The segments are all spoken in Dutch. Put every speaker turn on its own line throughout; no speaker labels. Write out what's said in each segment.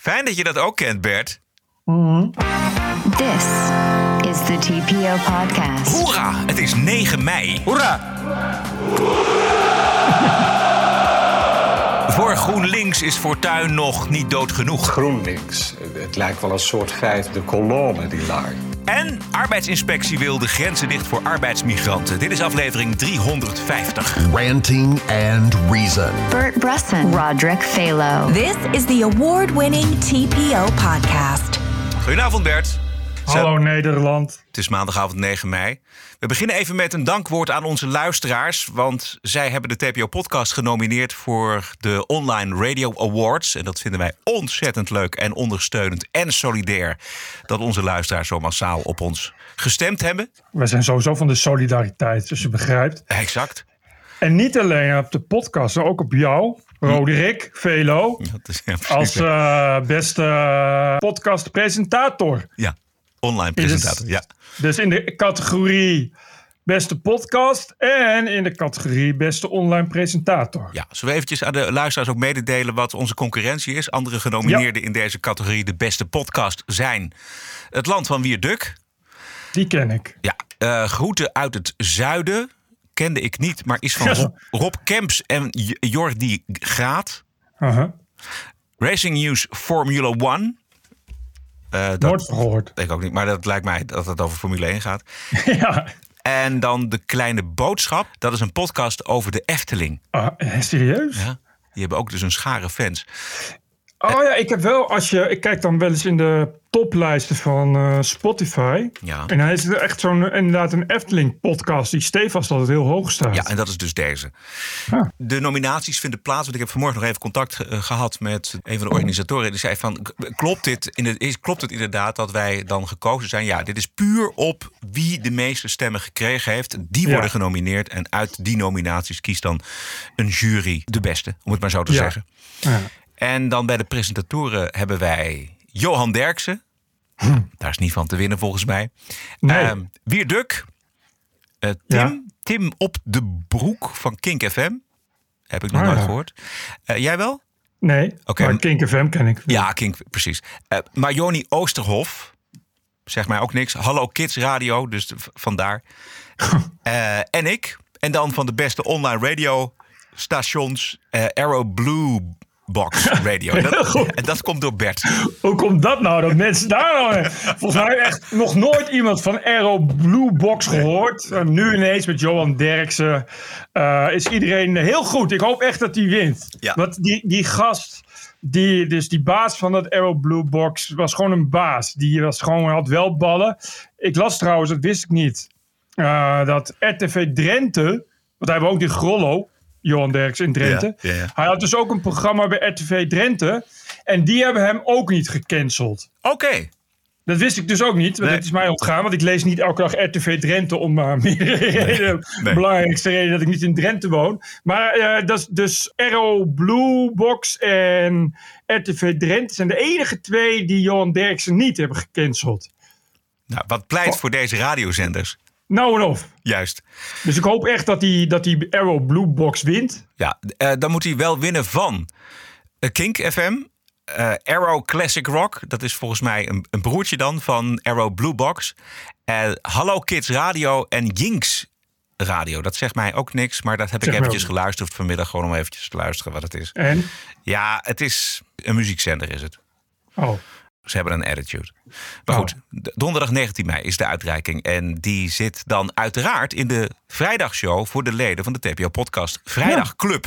Fijn dat je dat ook kent, Bert.
This is the TPO podcast.
Hoera! Het is 9 mei.
Hoera!
Voor GroenLinks is Fortuyn nog niet dood genoeg.
GroenLinks. Het lijkt wel een soort vijfde kolonne, die laag.
En arbeidsinspectie wil de grenzen dicht voor arbeidsmigranten. Dit is aflevering 350.
Ranting and Reason.
Bert Bresson, Roderick Phalo.
This is the award winning TPO podcast.
Goedenavond Bert.
Hallo Nederland.
Het is maandagavond 9 mei. We beginnen even met een dankwoord aan onze luisteraars. Want zij hebben de TPO-podcast genomineerd voor de Online Radio Awards. En dat vinden wij ontzettend leuk en ondersteunend en solidair. Dat onze luisteraars zo massaal op ons gestemd hebben.
We zijn sowieso van de solidariteit, dus je begrijpt.
Exact.
En niet alleen op de podcast, maar ook op jou, Roderick Velo.
Is, ja.
Als eh, beste podcastpresentator.
ja, online presentator. Ja.
Dus in de categorie beste podcast en in de categorie beste online presentator.
Ja, zullen we eventjes aan de luisteraars ook mededelen wat onze concurrentie is? Andere genomineerden in deze categorie de beste podcast zijn Het Land van Wierduk.
Die ken ik.
Ja, eh, Groeten uit het Zuiden. Kende ik niet, maar is van
Ja.
Rob, Rob Kemps en Jordi Graat.
Aha.
Racing News Formula One. Dat
Nooit van gehoord.
weet ik ook niet, maar dat lijkt mij dat het over Formule 1 gaat.
ja.
En dan De Kleine Boodschap. Dat is een podcast over de Efteling.
Ah, serieus?
Ja, die hebben ook dus een schare fans.
Oh ja, ik heb wel, als je, ik kijk dan wel eens in de toplijsten van eh, Spotify.
Ja.
En hij is echt zo'n, inderdaad een Efteling-podcast die stevast altijd heel hoog staat.
Ja, en dat is dus deze. De nominaties vinden plaats. Want ik heb vanmorgen nog even contact eh, gehad met een van de organisatoren. Die zei van, klopt, dit in het, klopt het inderdaad dat wij dan gekozen zijn? Ja, dit is puur op wie de meeste stemmen gekregen heeft. Die
Ja.
worden genomineerd. En uit die nominaties kiest dan een jury de beste, om het maar zo te zeggen.
Ja.
En dan bij de presentatoren hebben wij Johan Derksen. Daar is niet van te winnen volgens mij.
Hm. Nee.
Wier Duk. Eh, Tim,
Ja.
Tim op de broek van Kink FM. Heb ik nog
Ah,
nooit
ja.
gehoord. Eh, jij wel?
Nee,
Oké,
maar Kink FM ken ik.
Ja, Kink, precies. Eh maar Joni Oosterhof. Zegt mij ook niks. Hallo Kids Radio, dus vandaar. En ik. En dan van de beste online radio stations. eh Arrow Blue Box Radio. En dat, en dat komt door Bert.
Hoe komt dat nou? Dat mensen daar nou... Volgens mij echt nog nooit iemand van Aero Blue Box gehoord. En nu ineens met Johan Derksen eh, is iedereen heel goed. Ik hoop echt dat hij wint.
Ja.
Want die, die gast, die, dus die baas van dat Aero Blue Box, was gewoon een baas. Die was gewoon, had wel ballen. Ik las trouwens, dat wist ik niet, eh, dat RTV Drenthe, want hij woont in Grollo, Johan Derksen in Drenthe.
Ja, ja, ja.
Hij had dus ook een programma bij RTV Drenthe. En die hebben hem ook niet gecanceld.
Oké.
Dat wist ik dus ook niet, want
Nee.
het is mij ontgaan. Want ik lees niet elke dag RTV Drenthe om uh,
nee.
Belangrijkste reden dat ik niet in Drenthe woon. Maar eh, dat is dus Arrow Blue Box en RTV Drenthe zijn de enige twee die Johan Derksen niet hebben gecanceld.
Nou, wat pleit voor deze radiozenders?
Nou en of.
Juist.
Dus ik hoop echt dat die, dat die Arrow Blue Box wint.
Ja, eh, dan moet hij wel winnen van eh, Kink FM. eh, Arrow Classic Rock, dat is volgens mij een, een broertje dan van Arrow Blue Box. Eh, Hallo Kids Radio en Jinx Radio. Dat zegt mij ook niks, maar dat heb
Zeg
ik eventjes geluisterd vanmiddag. Gewoon om eventjes te luisteren wat het is.
En?
Ja, het is een muziekzender is het.
Oh.
Ze hebben een attitude. Maar
Oh.
goed, donderdag 19 mei is de uitreiking. En die zit dan uiteraard in de vrijdagshow voor de leden van de TPO-podcast Vrijdag Club.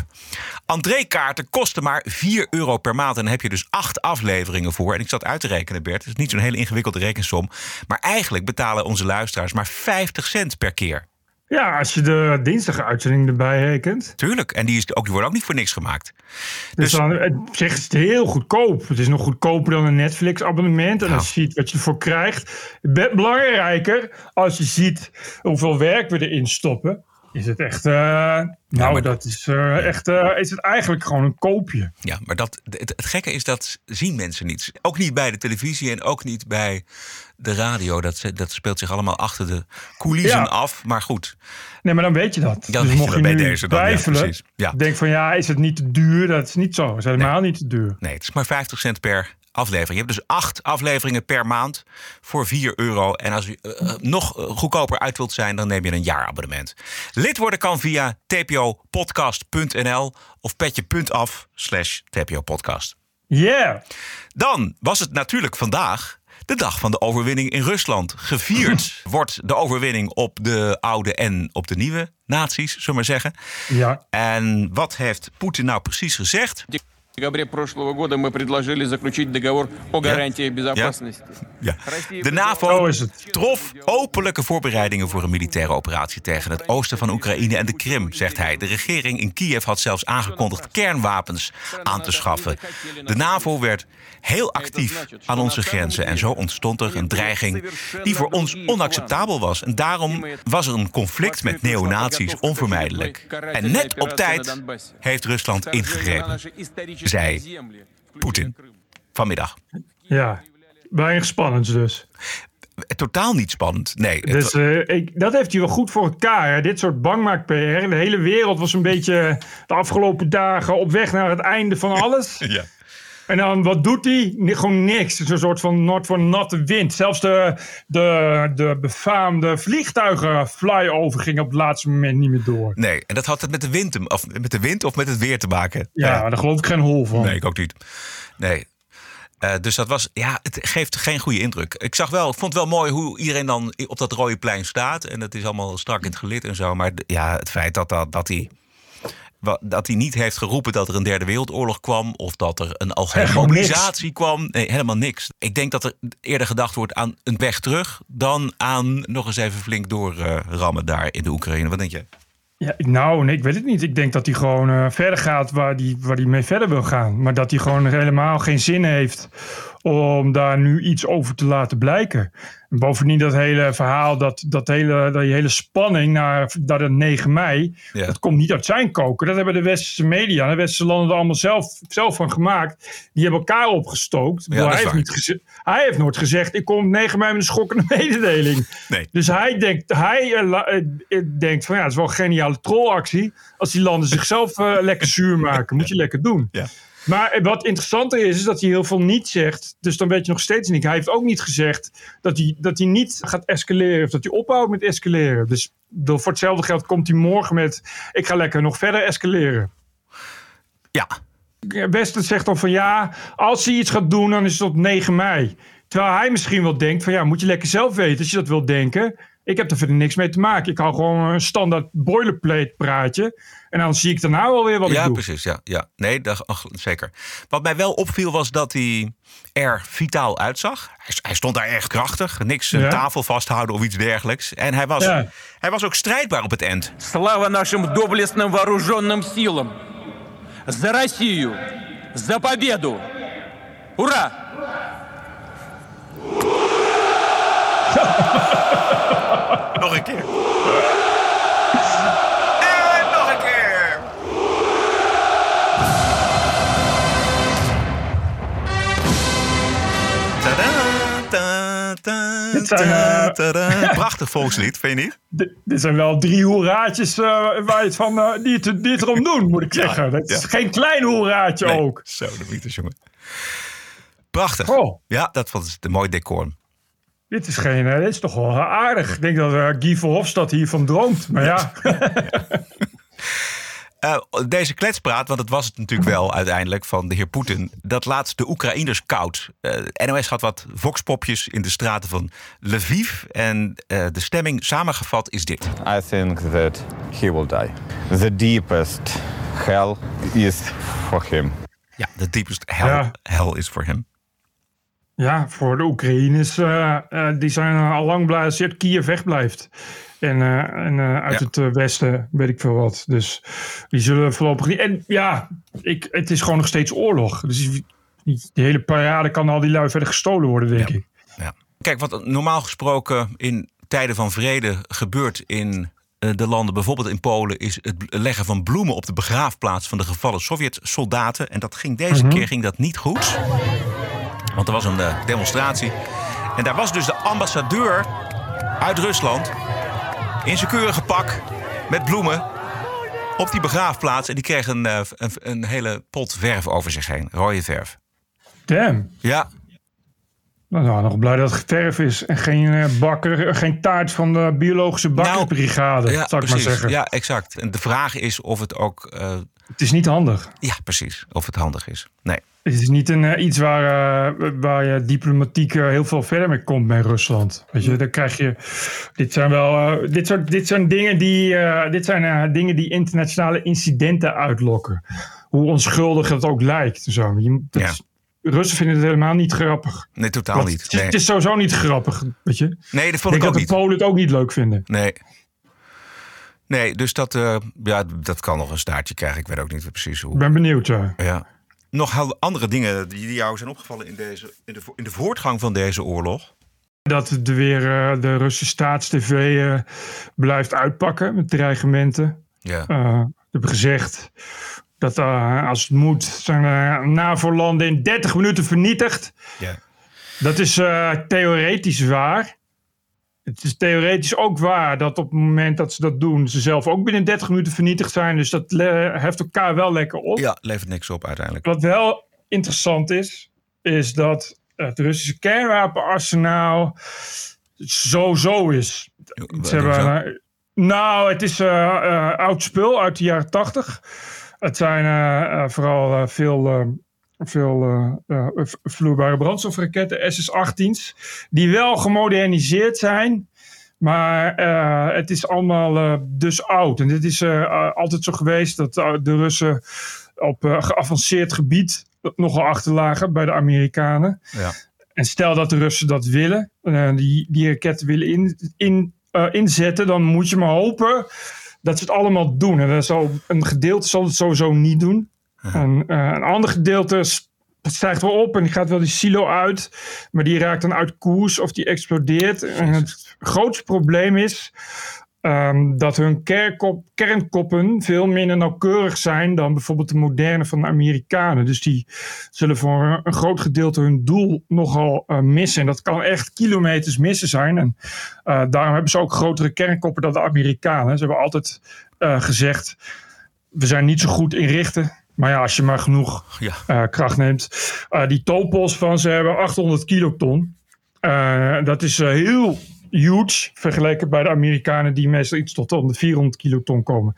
Entreekaarten kosten maar 4 euro per maand. En dan heb je dus acht afleveringen voor. En ik zat uit te rekenen, Bert. Het is niet zo'n hele ingewikkelde rekensom. Maar eigenlijk betalen onze luisteraars maar 50 cent per keer.
Ja, als je de dinsdag-uitzending erbij rekent.
Tuurlijk. En die, is ook, die worden ook niet voor niks gemaakt.
Dus,
Dus-
dan het zegt het heel goedkoop. Het is nog goedkoper dan een Netflix-abonnement. En
Nou.
als je ziet wat je ervoor krijgt. Be- Belangrijker, als je ziet hoeveel werk we erin stoppen. Is het echt. eh, nou, dat is eh, echt. eh, is het eigenlijk gewoon een koopje.
Ja, maar dat, het, het gekke is dat zien mensen niet. Ook niet bij de televisie en ook niet bij de radio. Dat, dat speelt zich allemaal achter de coulissen
Ja.
af. Maar goed,
Nee, maar dan weet je dat.
Dan je
mocht je
bij deze dan. Ja.
denk van ja, is het niet te duur? Dat is niet zo. Het is helemaal niet te duur.
nee, het is maar 50 cent per aflevering. Je hebt dus acht afleveringen per maand voor 4 euro. En als u eh, eh, nog eh, goedkoper uit wilt zijn, dan neem je een jaarabonnement. Lid worden kan via tpopodcast.nl of petje.af slash tpopodcast.
Yeah.
Dan was het natuurlijk vandaag de dag van de overwinning in Rusland. Gevierd wordt de overwinning op de oude en op de nieuwe naties, zullen we maar zeggen.
Ja.
En wat heeft Poetin nou precies gezegd?
В декабре прошлого года мы предложили заключить договор о гарантии безопасности.
Ja.
Россия
De
Zo
NAVO
is het.
trof openlijke voorbereidingen voor een militaire operatie tegen het oosten van Oekraïne en de Krim, zegt hij. De regering in Kiev had zelfs aangekondigd kernwapens aan te schaffen. De NAVO werd heel actief aan onze grenzen en zo ontstond er een dreiging die voor ons onacceptabel was. En daarom was er een conflict met neonazies onvermijdelijk. En net op tijd heeft Rusland ingegrepen, zei Poetin vanmiddag.
Ja. Weinig spannends dus.
Totaal niet spannend. Nee,
Dus eh, ik, dat heeft hij wel goed voor elkaar. Hè? Dit soort bangmaak-PR. De hele wereld was een beetje de afgelopen dagen op weg naar het einde van alles.
ja.
En dan, wat doet hij? Gewoon niks. Het is een soort van noord voor natte wind. Zelfs de, de, de befaamde vliegtuigen flyover gingen op het laatste moment niet meer door.
Nee, en dat had het met de wind, of met de wind of met het weer te maken.
Ja, daar geloof ik geen hol van.
Nee, ik ook niet. Nee. Eh, dus dat was, ja, het geeft geen goede indruk. Ik zag wel, ik vond het wel mooi hoe iedereen dan op dat rode plein staat. En het is allemaal strak in het gelid en zo. Maar ja, het feit dat, dat, dat hij. Dat hij niet heeft geroepen dat er een derde wereldoorlog kwam. Of dat er een algemene mobilisatie kwam. Nee, helemaal niks. Ik denk dat er eerder gedacht wordt aan een weg terug. Dan aan nog eens even flink doorrammen daar in de Oekraïne. Wat denk je?
Ja, nou, nee, ik weet het niet. Ik denk dat hij gewoon eh, verder gaat waar hij waar die mee verder wil gaan. Maar dat hij gewoon helemaal geen zin heeft om daar nu iets over te laten blijken. En bovendien dat hele verhaal, dat, dat hele, die hele spanning naar, naar de 9 mei,
Ja.
dat komt niet uit zijn koken. Dat hebben de westerse media, de westerse landen er allemaal zelf, zelf van gemaakt. Die hebben elkaar opgestookt.
Ja,
hij, heeft niet hij heeft nooit gezegd, ik kom op 9 mei met een schokkende mededeling.
Nee.
Dus hij denkt, hij, eh, eh, denkt van ja, het is wel een geniale trollactie. Als die landen zichzelf eh, lekker zuur maken, moet je lekker doen.
Ja.
Maar wat interessanter is, is dat hij heel veel niet zegt. Dus dan weet je nog steeds niet. Hij heeft ook niet gezegd dat hij, dat hij niet gaat escaleren. Of dat hij ophoudt met escaleren. Dus door- voor hetzelfde geld komt hij morgen met... Ik ga lekker nog verder escaleren.
Ja,
Westen zegt dan van ja, als hij iets gaat doen, dan is het op 9 mei. Terwijl hij misschien wel denkt van ja, moet je lekker zelf weten als je dat wil denken. Ik heb er verder niks mee te maken. Ik hou gewoon een standaard boilerplate praatje. En dan zie ik daarna wel weer wat
ja,
ik doe.
precies. Ja, ja. Nee, dat, ach, zeker. Wat mij wel opviel was dat hij er vitaal uitzag. Hij, hij stond daar erg krachtig. Niks een
Ja.
tafel vasthouden of iets dergelijks. En hij was,
Ja.
hij was ook strijdbaar op het eind.
Слава нашим доблестным вооруженным силам! За Россию! За победу! Ура!
Nog een keer. En nog een keer. Tadaa, ta, ta,
Dit zijn,
ta,
eh,
tadaa. Prachtig volkslied, vind je niet?
Dit, dit zijn wel drie hoeraatjes eh, waar je het van, eh, die, het, die het erom doen, moet ik zeggen. Dat is
ja.
geen klein hoeraatje
Nee,
ook.
Zo, de Beatles, jongen. Prachtig.
Oh.
Ja, dat was een mooi decor.
Dit is, geen, eh, dit is toch wel aardig. Ik denk dat eh, Guy Verhofstadt hiervan droomt. Maar ja,
Eh, deze kletspraat, want het was het natuurlijk wel uiteindelijk van de heer Poetin. Dat laat de Oekraïners koud. Eh, NOS had wat voxpopjes in de straten van Lviv. En eh, de stemming samengevat is dit.
I think that he will die. The deepest hell is for him.
Ja, the deepest hell,
Ja.
hell is for him.
Ja, voor de Oekraïners, eh, eh, die zijn eh, al lang blij als Kiev wegblijft. En, en uit
Ja.
het westen weet ik veel wat. Dus die zullen voorlopig niet. En ja, ik, het is gewoon nog steeds oorlog. Dus die, die hele parade kan al die lui verder gestolen worden, denk ik.
Ja. Kijk, wat normaal gesproken in tijden van vrede gebeurt in de landen, bijvoorbeeld in Polen, is het leggen van bloemen op de begraafplaats van de gevallen Sovjet-soldaten. En dat ging deze keer ging dat niet goed. Want er was een eh, demonstratie. En daar was dus de ambassadeur uit Rusland in zijn keurige pak met bloemen op die begraafplaats. En die kreeg een, eh, een, een hele pot verf over zich heen, rode verf.
Damn.
Ja,
Nou, nou, nog blij dat het geverf is en geen eh, bakker, geen taart van de biologische bakkersbrigade,
Nou, ja
zou ik maar zeggen.
Ja, exact. En de vraag is of het ook...
Het is niet handig.
ja, precies. Of het handig is. Nee.
Het is niet een, eh, iets waar, eh, waar je diplomatiek eh, heel veel verder mee komt bij Rusland. Weet je, dan krijg je. Dit zijn wel. dit, soort, dit zijn dingen die. dit zijn dingen die internationale incidenten uitlokken. Hoe onschuldig het ook lijkt. Zo. Je, dat
Ja.
is- Russen vinden het helemaal niet grappig.
Nee, totaal
Want
niet.
Het, is,
Nee,
het is sowieso niet grappig. Weet je?
Nee dat vond
denk
ik ook
dat de
niet.
Polen het ook niet leuk vinden.
Nee. Nee, dus dat, ja, dat kan nog een staartje krijgen. Ik weet ook niet precies hoe.
Ik ben benieuwd. ja.
Ja. Nog heel andere dingen die, jou zijn opgevallen in, deze, in, de, in de voortgang van deze oorlog.
Dat er weer eh, de Russische staatstv eh, blijft uitpakken met dreigementen.
Ja.
eh, hebben gezegd dat als het moet zijn eh, NAVO-landen in 30 minuten vernietigd.
ja.
Dat is theoretisch waar. Het is theoretisch ook waar dat op het moment dat ze dat doen, ze zelf ook binnen 30 minuten vernietigd zijn. Dus dat heft elkaar wel lekker op.
ja, levert niks op uiteindelijk.
Wat wel interessant is, is dat het Russische kernwapenarsenaal zo zo is. Ze hebben, nou, het is eh, eh, oud spul uit de jaren tachtig. Het zijn eh, vooral veel, veel eh, vloeibare brandstofraketten, SS-18's, die wel gemoderniseerd zijn. Maar eh, het is allemaal eh, dus oud. En dit is altijd zo geweest dat de Russen op geavanceerd gebied nogal achterlagen bij de Amerikanen.
Ja.
En stel dat de Russen dat willen, die, die raketten willen in, in, inzetten, dan moet je maar hopen dat ze het allemaal doen. En dat zal, een gedeelte zal het sowieso niet doen. En, eh, een ander gedeelte stijgt wel op en die gaat wel die silo uit, maar die raakt dan uit koers of die explodeert. En het grootste probleem is ehm, dat hun kernkop, kernkoppen veel minder nauwkeurig zijn dan bijvoorbeeld de moderne van de Amerikanen. Dus die zullen voor een, groot gedeelte hun doel nogal eh, missen. En dat kan echt kilometers missen zijn. En eh, daarom hebben ze ook grotere kernkoppen dan de Amerikanen. Ze hebben altijd gezegd, we zijn niet zo goed in richten. Maar ja, als je maar genoeg
Ja.
eh, kracht neemt. Eh, die topos van ze hebben 800 kiloton. Eh, dat is heel huge vergeleken bij de Amerikanen die meestal iets tot onder 400 kiloton komen.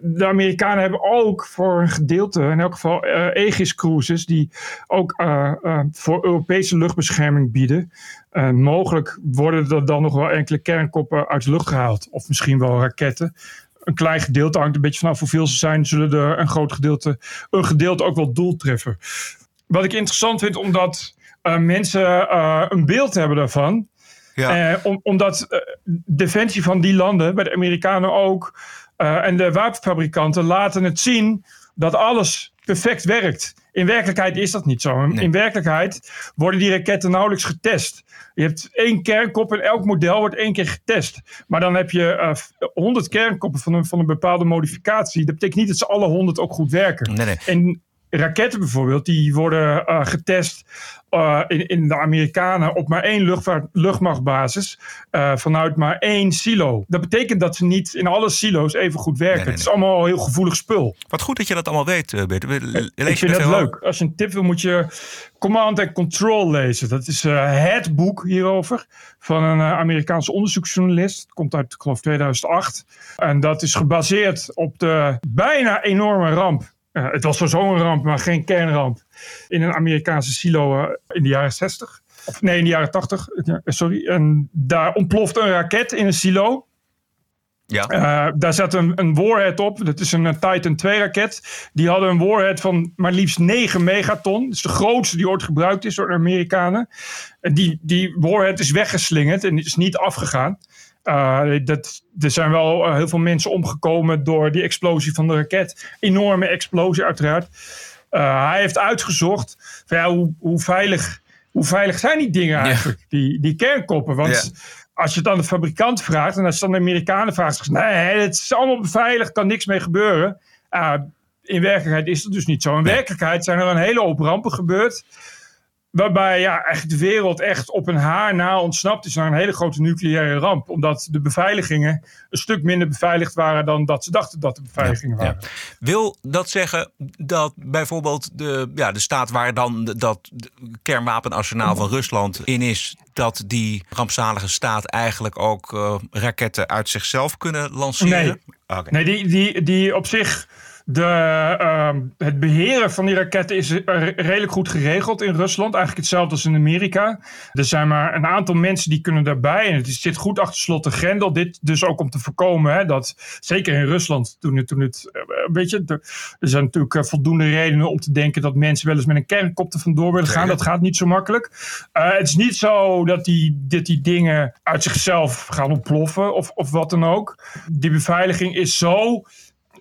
De Amerikanen hebben ook voor een gedeelte, in elk geval Aegis cruises, die ook voor Europese luchtbescherming bieden. Mogelijk worden er dan nog wel enkele kernkoppen uit de lucht gehaald. Of misschien wel raketten. Een klein gedeelte hangt een beetje vanaf hoeveel ze zijn. Zullen er een groot gedeelte, een gedeelte ook wel doel treffen. Wat ik interessant vind, omdat eh, mensen eh, een beeld hebben daarvan.
Ja.
Eh, om, omdat defensie van die landen, bij de Amerikanen ook, en de wapenfabrikanten laten het zien dat alles perfect werkt. In werkelijkheid is dat niet zo. In-
Nee.
In werkelijkheid worden die raketten nauwelijks getest. Je hebt één kernkop en elk model wordt één keer getest. Maar dan heb je eh, 100 kernkoppen van een, van een bepaalde modificatie. Dat betekent niet dat ze alle 100 ook goed werken.
Nee, nee.
En raketten bijvoorbeeld, die worden eh, getest eh, in, in de Amerikanen op maar één luchtvaart, luchtmachtbasis eh, vanuit maar één silo. Dat betekent dat ze niet in alle silo's even goed werken.
Nee, nee,
Het is allemaal heel gevoelig spul.
Wat goed dat je dat allemaal weet. We- Lees
Ik
je
vind dat leuk. Als je een tip wil, moet je Command and Control lezen. Dat is het boek hierover van een Amerikaanse onderzoeksjournalist. Het komt uit, ik geloof, 2008. En dat is gebaseerd op de bijna enorme ramp. Eh, het was sowieso een ramp, maar geen kernramp. In een Amerikaanse silo eh, in de jaren 60. Of nee, in de jaren 80. eh, Sorry. En daar ontploft een raket in een silo.
Ja.
Eh, daar zat een, een warhead op. Dat is een Titan 2 raket. Die hadden een warhead van maar liefst 9 megaton. Dat is de grootste die ooit gebruikt is door de Amerikanen. En die, die warhead is weggeslingerd en is niet afgegaan. Eh, dat, er zijn wel eh, heel veel mensen omgekomen door die explosie van de raket. Enorme explosie uiteraard. Eh, hij heeft uitgezocht van, ja, hoe, hoe, veilig, hoe veilig zijn die dingen eigenlijk, die, die kernkoppen. Want
Ja.
als je het aan de fabrikant vraagt en als je het aan de Amerikanen vraagt, ze, nee, het is allemaal beveiligd, kan niks mee gebeuren. In werkelijkheid is dat dus niet zo. In werkelijkheid zijn er een hele hoop rampen gebeurd. Waarbij ja, eigenlijk de wereld echt op een haar na ontsnapt is naar een hele grote nucleaire ramp. Omdat de beveiligingen een stuk minder beveiligd waren dan dat ze dachten dat de beveiligingen waren.
Wil dat zeggen dat bijvoorbeeld de, ja, de staat waar dan dat kernwapenarsenaal van Rusland in is, dat die rampzalige staat eigenlijk ook eh, raketten uit zichzelf kunnen lanceren?
Nee. Nee, die, die, die op zich. De, ehm, het beheren van die raketten is redelijk goed geregeld in Rusland. Eigenlijk hetzelfde als in Amerika. Er zijn maar een aantal mensen die kunnen daarbij. En het zit goed achter slot en grendel. Dit dus ook om te voorkomen hè, dat, zeker in Rusland, toen het, toen het eh, weet je, er, er zijn natuurlijk eh, voldoende redenen om te denken dat mensen wel eens met een kernkop er vandoor willen gaan. Dat gaat niet zo makkelijk. Eh, het is niet zo dat die, dat die dingen uit zichzelf gaan ontploffen of, of wat dan ook. Die beveiliging is zo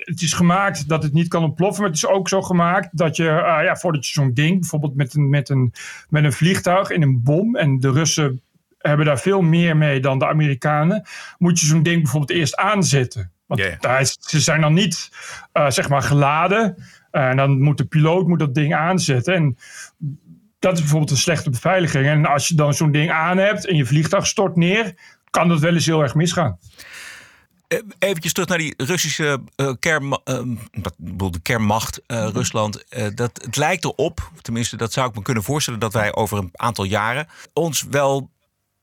het is gemaakt dat het niet kan ontploffen, maar het is ook zo gemaakt dat je, eh, ja, voordat je zo'n ding, bijvoorbeeld met een, met, een, met een vliegtuig in een bom, en de Russen hebben daar veel meer mee dan de Amerikanen, moet je zo'n ding bijvoorbeeld eerst aanzetten. Want daar is- ze zijn dan niet, eh, zeg maar, geladen. Eh, en dan moet de piloot moet dat ding aanzetten. En dat is bijvoorbeeld een slechte beveiliging. En als je dan zo'n ding aan hebt en je vliegtuig stort neer, kan dat wel eens heel erg misgaan.
Eh, Eventjes terug naar die Russische eh, kern, bedoel, de kernmacht eh, Rusland. Dat, het lijkt erop, tenminste dat zou ik me kunnen voorstellen... dat wij over een aantal jaren ons wel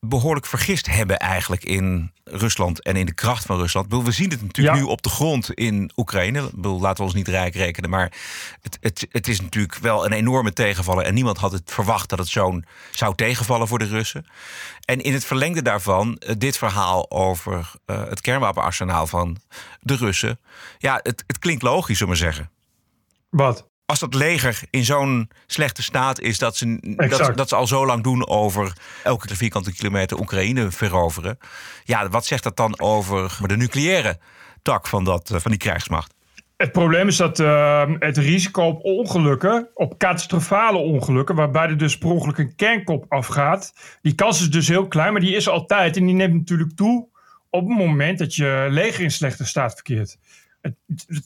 behoorlijk vergist hebben eigenlijk in Rusland en in de kracht van Rusland. We zien het natuurlijk
Ja.
nu op de grond in Oekraïne. Laten we ons niet rijk rekenen, maar het, het, het is natuurlijk wel een enorme tegenvaller. En niemand had het verwacht dat het zo'n zou tegenvallen voor de Russen. En in het verlengde daarvan, eh, dit verhaal over eh, het kernwapenarsenaal van de Russen. Ja, het, het klinkt logisch, zullen we maar zeggen.
Wat?
Als dat leger in zo'n slechte staat is dat ze, dat, dat ze al zo lang doen over elke vierkante kilometer Oekraïne veroveren. Ja, wat zegt dat dan over de nucleaire tak van, dat, eh, van die krijgsmacht?
Het probleem is dat eh, het risico op ongelukken, op catastrofale ongelukken, waarbij er dus per ongeluk een kernkop afgaat, die kans is dus heel klein, maar die is altijd en die neemt natuurlijk toe op het moment dat je leger in slechte staat verkeert. Het,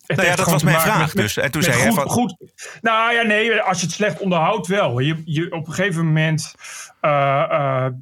Nou ja, dat was mijn vraag
met-
dus. En toen zei hij
goed,
van-
goed. Nou ja, nee, als je het slecht onderhoudt wel. Je, je, op een gegeven moment, eh, eh,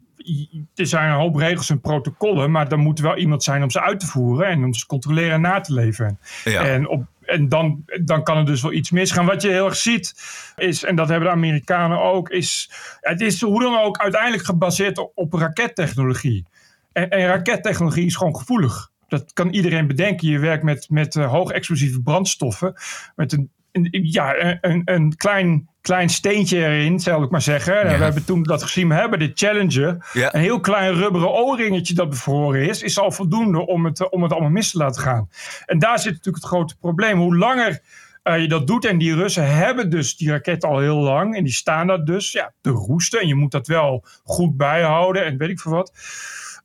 er zijn een hoop regels en protocollen, maar er moet wel iemand zijn om ze uit te voeren en om ze te controleren en na te leven.
Ja.
En, op, en dan, dan kan er dus wel iets misgaan. Wat je heel erg ziet is, en dat hebben de Amerikanen ook, is het is hoe dan ook uiteindelijk gebaseerd op, op rakettechnologie. En, en rakettechnologie is gewoon gevoelig. Dat kan iedereen bedenken. Je werkt met, met eh, hoogexplosieve brandstoffen. Met een, een- ja, een, een klein, klein steentje erin, zal ik maar zeggen. We hebben toen dat gezien we hebben, de Challenger.
Ja.
Een heel klein rubberen O-ringetje dat bevroren is, is al voldoende om het, om het allemaal mis te laten gaan. En daar zit natuurlijk het grote probleem. Hoe langer eh, je dat doet, en die Russen hebben dus die raket al heel lang, en die staan daar dus ja, te roesten. En je moet dat wel goed bijhouden en weet ik veel wat.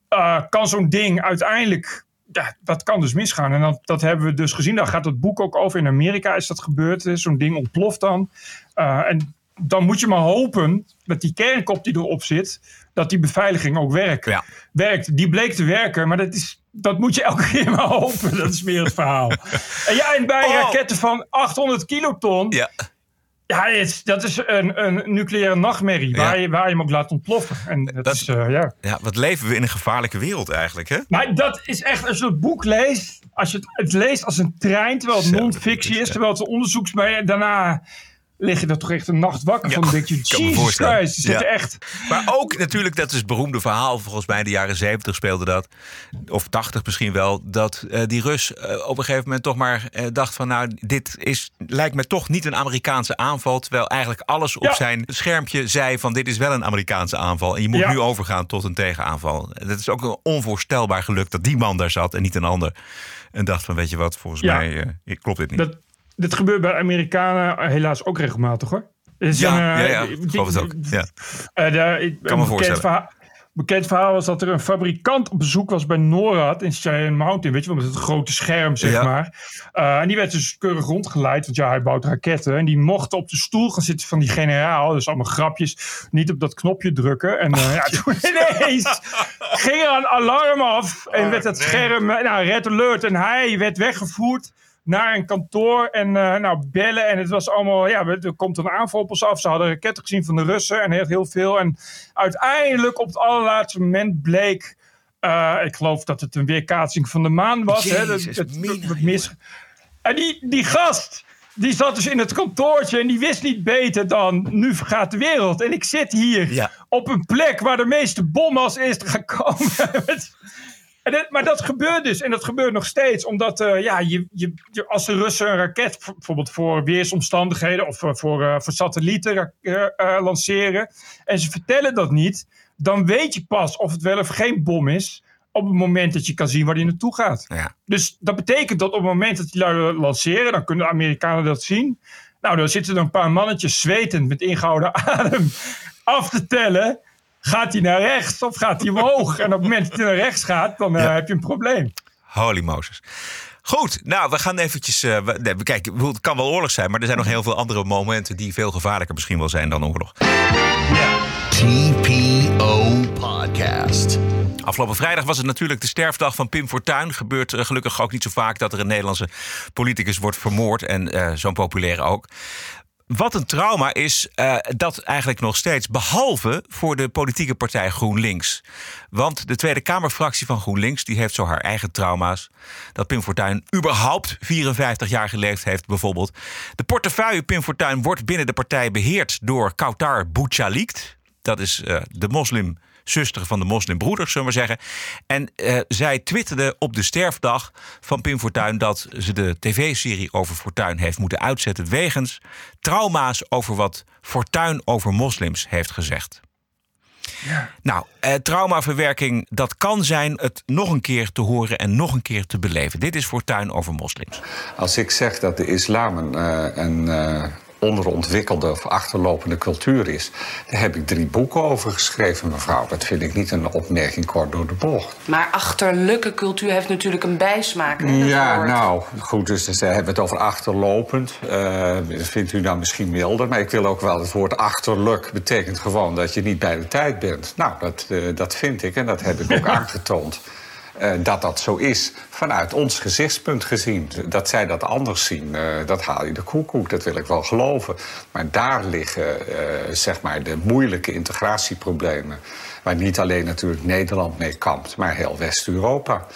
Eh, kan zo'n ding uiteindelijk. Ja, dat kan dus misgaan. En dat, dat hebben we dus gezien. Daar gaat het boek ook over. In Amerika is dat gebeurd. Zo'n ding ontploft dan. Eh, en dan moet je maar hopen dat die kernkop die erop zit, dat die beveiliging ook werkt.
Ja.
werkt. Die bleek te werken, maar dat, is, dat moet je elke keer maar hopen. Dat is meer het verhaal. En ja, en bij
Oh.
raketten van 800 kiloton,
Ja.
Ja, het dat is een, een nucleaire nachtmerrie waar,
Ja.
je, waar je hem ook laat ontploffen. En dat,
Dat-
is, eh, ja.
ja, wat leven we in een gevaarlijke wereld eigenlijk, hè?
Maar dat is echt, als je het boek leest, als je het, het leest als een trein, terwijl het non-fictie
is,
terwijl het onderzoeks, maar daarna lig je er toch echt een nacht wakker van. Dan denk je,
kan me
Jesus. Christ, is dit echt...
Maar ook natuurlijk, dat is het beroemde verhaal, volgens mij in de jaren 70 speelde dat, of 80 misschien wel, dat eh, die Rus eh, op een gegeven moment toch maar eh, dacht van nou, dit is, lijkt me toch niet een Amerikaanse aanval, terwijl eigenlijk alles op zijn schermpje zei van dit is wel een Amerikaanse aanval en je moet nu overgaan tot een tegenaanval. Dat is ook een onvoorstelbaar geluk dat die man daar zat en niet een ander. En dacht van weet je wat, volgens mij klopt dit niet.
Dat, dit gebeurt bij Amerikanen helaas ook regelmatig hoor. Is
ja,
een, eh,
ja, ja,
die-
ik geloof het ook. Ja.
Eh, daar- ik-
Kan me voorstellen.
verhaal, bekend verhaal was dat er een fabrikant op bezoek was bij NORAD in Cheyenne Mountain. Weet je wel, met het grote scherm, zeg
Ja.
maar. Eh, en die werd dus keurig rondgeleid, want ja, hij bouwt raketten. En die mocht op de stoel gaan zitten van die generaal. Dus allemaal grapjes. Niet op dat knopje drukken. En eh, ja, toen ineens ging er een alarm af. En werd het scherm, eh, nou, red alert. En hij werd weggevoerd naar een kantoor en eh, nou, bellen. En het was allemaal, ja, er komt een aanval op ons af. Ze hadden raketten gezien van de Russen en heel, heel veel. En uiteindelijk op het allerlaatste moment bleek... eh, ik geloof dat het een weerkaatsing van de maan was. hè, dat-
Jezus,
dat-
mina,
dat mis- en die, die gast, die zat dus in het kantoortje en die wist niet beter dan nu vergaat de wereld. En ik zit hier
Ja.
op een plek waar de meeste bommen als eerste gaan komen. En dat- maar dat gebeurt dus. En dat gebeurt nog steeds. Omdat eh, ja, je, je, je- als de Russen een raket bijvoorbeeld voor weersomstandigheden of voor, voor, eh, voor satellieten eh, eh, lanceren. En ze vertellen dat niet. Dan weet je pas of het wel of geen bom is. Op het moment dat je kan zien waar die naartoe gaat.
Ja.
Dus dat betekent dat op het moment dat die lanceren, dan kunnen de Amerikanen dat zien. Nou, dan zitten er een paar mannetjes zwetend met ingehouden adem af te tellen. Gaat hij naar rechts of gaat hij omhoog? En op het moment dat hij naar rechts gaat, dan eh, heb je een probleem.
Holy Moses. Goed, nou, we gaan eventjes... eh, we, nee, we kijken, ik bedoel, het kan wel oorlog zijn... maar er zijn nog heel veel andere momenten... die veel gevaarlijker misschien wel zijn dan oorlog.
TPO Podcast.
Afgelopen vrijdag was het natuurlijk de sterfdag van Pim Fortuyn. Gebeurt eh, gelukkig ook niet zo vaak dat er een Nederlandse politicus wordt vermoord. En eh, zo'n populaire ook. Wat een trauma is eh, dat eigenlijk nog steeds. Behalve voor de politieke partij GroenLinks. Want de Tweede Kamerfractie van GroenLinks... die heeft zo haar eigen trauma's. Dat Pim Fortuyn überhaupt 54 jaar geleefd heeft bijvoorbeeld. De portefeuille Pim Fortuyn wordt binnen de partij beheerd... door Kautar Bouchalikt. Dat is eh, de moslimzuster van de moslimbroeders, zullen we maar zeggen. En eh, zij twitterde op de sterfdag van Pim Fortuyn... dat ze de tv-serie over Fortuyn heeft moeten uitzetten... wegens trauma's over wat Fortuyn over moslims heeft gezegd. Nou, eh, traumaverwerking, dat kan zijn het nog een keer te horen en nog een keer te beleven. Dit is Fortuyn over moslims.
Als ik zeg dat de islam een, eh, een eh, onderontwikkelde of achterlopende cultuur is, daar heb ik drie boeken over geschreven, mevrouw. Dat vind ik niet een opmerking kort door de bocht.
Maar achterlijke cultuur heeft natuurlijk een bijsmaak. Hè,
Ja,
woord.
nou, goed, dus ze hebben het over achterlopend. Eh, vindt u dan misschien milder, maar ik wil ook wel het woord achterlijk betekent gewoon dat je niet bij de tijd bent. Nou, dat, eh, dat vind ik en dat heb ik ook aangetoond. Eh, dat dat zo is, vanuit ons gezichtspunt gezien. Dat zij dat anders zien, eh, dat haal je de koekoek, dat wil ik wel geloven. Maar daar liggen eh, zeg maar de moeilijke integratieproblemen... waar niet alleen natuurlijk Nederland mee kampt, maar heel West-Europa.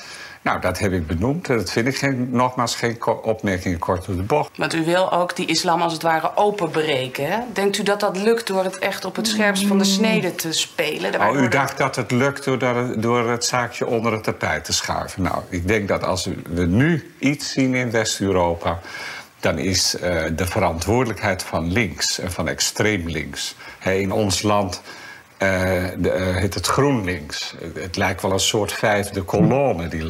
Nou, dat heb ik benoemd. Dat vind ik geen, nogmaals geen ko- opmerking kort door de bocht.
Want u wil ook die islam als het ware openbreken. Hè? Denkt u dat dat lukt door het echt op het scherpst van de snede te spelen?
Oh, u dacht dat het lukt door, dat- door het zaakje onder het tapijt te schuiven. Nou, ik denk dat als we nu iets zien in West-Europa... dan is eh, de verantwoordelijkheid van links en van extreem links. Hè, in ons land de, eh, heet het GroenLinks. Het, lijkt wel een soort vijfde kolonne, die.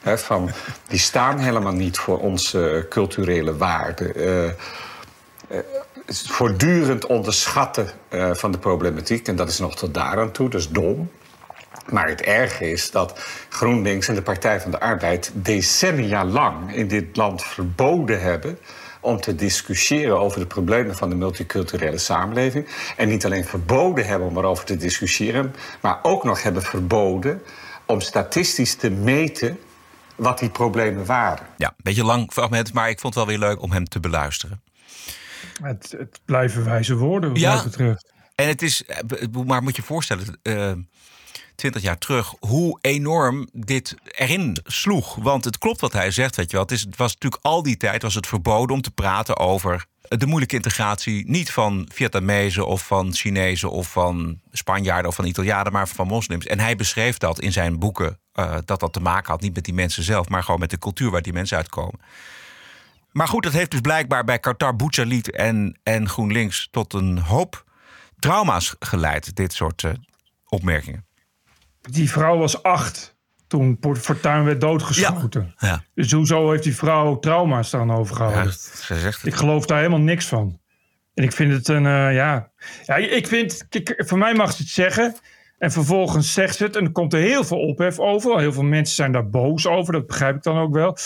Hè, van, die staan helemaal niet voor onze culturele waarden. Eh, het voortdurend onderschatten eh, van de problematiek. En dat is nog tot daar aan toe, is dom. Maar het erge is dat GroenLinks en de Partij van de Arbeid decennia lang in dit land verboden hebben om te discussiëren over de problemen van de multiculturele samenleving. En niet alleen verboden hebben om erover te discussiëren, maar ook nog hebben verboden om statistisch te meten wat die problemen waren.
Ja, een beetje lang fragment, maar ik vond het wel weer leuk om hem te beluisteren.
Het, het blijven wijze woorden,
ja,
mij.
En het is, eh, maar moet je voorstellen, eh, 20 jaar terug, hoe enorm dit erin sloeg. Want het klopt wat hij zegt, weet je wel. Het, is, het was natuurlijk al die tijd was het verboden om te praten over de moeilijke integratie niet van Vietnamezen of van Chinezen of van Spanjaarden of van Italianen, maar van moslims. En hij beschreef dat in zijn boeken, eh, dat dat te maken had niet met die mensen zelf, maar gewoon met de cultuur waar die mensen uitkomen. Maar goed, dat heeft dus blijkbaar bij Qatar Boutjaliet en, en GroenLinks tot een hoop trauma's geleid, dit soort eh, opmerkingen.
Die vrouw was acht toen Fortuyn werd doodgeschoten.
Ja,
Dus hoezo heeft die vrouw trauma's dan
ja
overgehouden?
ze zegt het.
Ik geloof daar helemaal niks van. En ik vind het een, eh, ja... ja... Ik vind, voor mij mag ze het zeggen. En vervolgens zegt ze het en er komt er heel veel ophef over. Heel veel mensen zijn daar boos over, dat begrijp ik dan ook wel.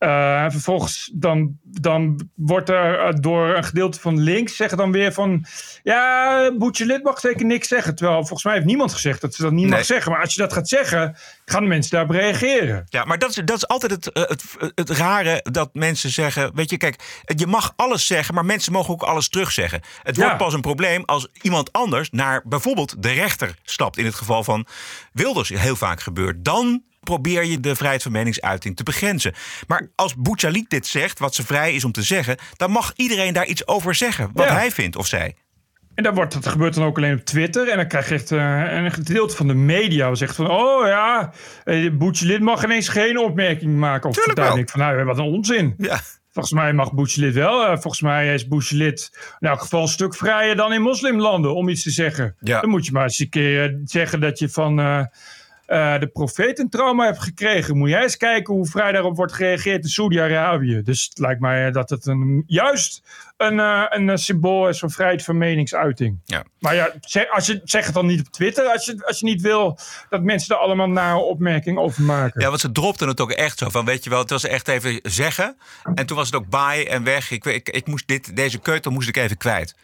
Eh, en vervolgens dan, dan wordt er eh, door een gedeelte van links zeggen dan weer van... Ja, Boetje Lid mag zeker niks zeggen. Terwijl volgens mij heeft niemand gezegd dat ze dat niet
Nee.
mag zeggen. Maar als je dat gaat zeggen, gaan de mensen daarop reageren.
Ja, maar dat is, dat is altijd het, eh, het, het rare dat mensen zeggen. Weet je, kijk, je mag alles zeggen, maar mensen mogen ook alles terugzeggen. Het wordt
Ja.
pas een probleem als iemand anders naar bijvoorbeeld de rechter stapt. In het geval van Wilders, heel vaak gebeurt. Dan probeer je de vrijheid van meningsuiting te begrenzen. Maar als Bouchalik dit zegt, wat ze vrij is om te zeggen, dan mag iedereen daar iets over zeggen. Wat
Ja.
hij vindt of zij.
En dat, wordt, dat gebeurt dan ook alleen op Twitter. En dan krijg je echt eh, een gedeelte van de media zegt van... Oh ja, eh, Boetje Lid mag ineens geen opmerking maken. Of ik van, nou, wat een onzin.
Ja.
Volgens mij mag Boetje wel. eh, volgens mij is Boetje in elk geval een stuk vrijer dan in moslimlanden om iets te zeggen.
Ja.
Dan moet je maar eens een keer zeggen dat je van eh, de profeet een trauma hebt gekregen. Moet jij eens kijken hoe vrij daarop wordt gereageerd in Saudi-Arabië. Dus het lijkt mij dat het een, juist een, eh, een eh, symbool is van vrijheid van meningsuiting.
Ja.
Maar ja, zeg, als je, zeg het dan niet op Twitter als je, als je niet wil dat mensen er allemaal nare opmerkingen over maken.
Ja, want ze dropten het ook echt zo van, weet je wel, het was echt even zeggen. En toen was het ook bye en weg. Ik, ik, ik moest dit, deze keutel moest ik even kwijt.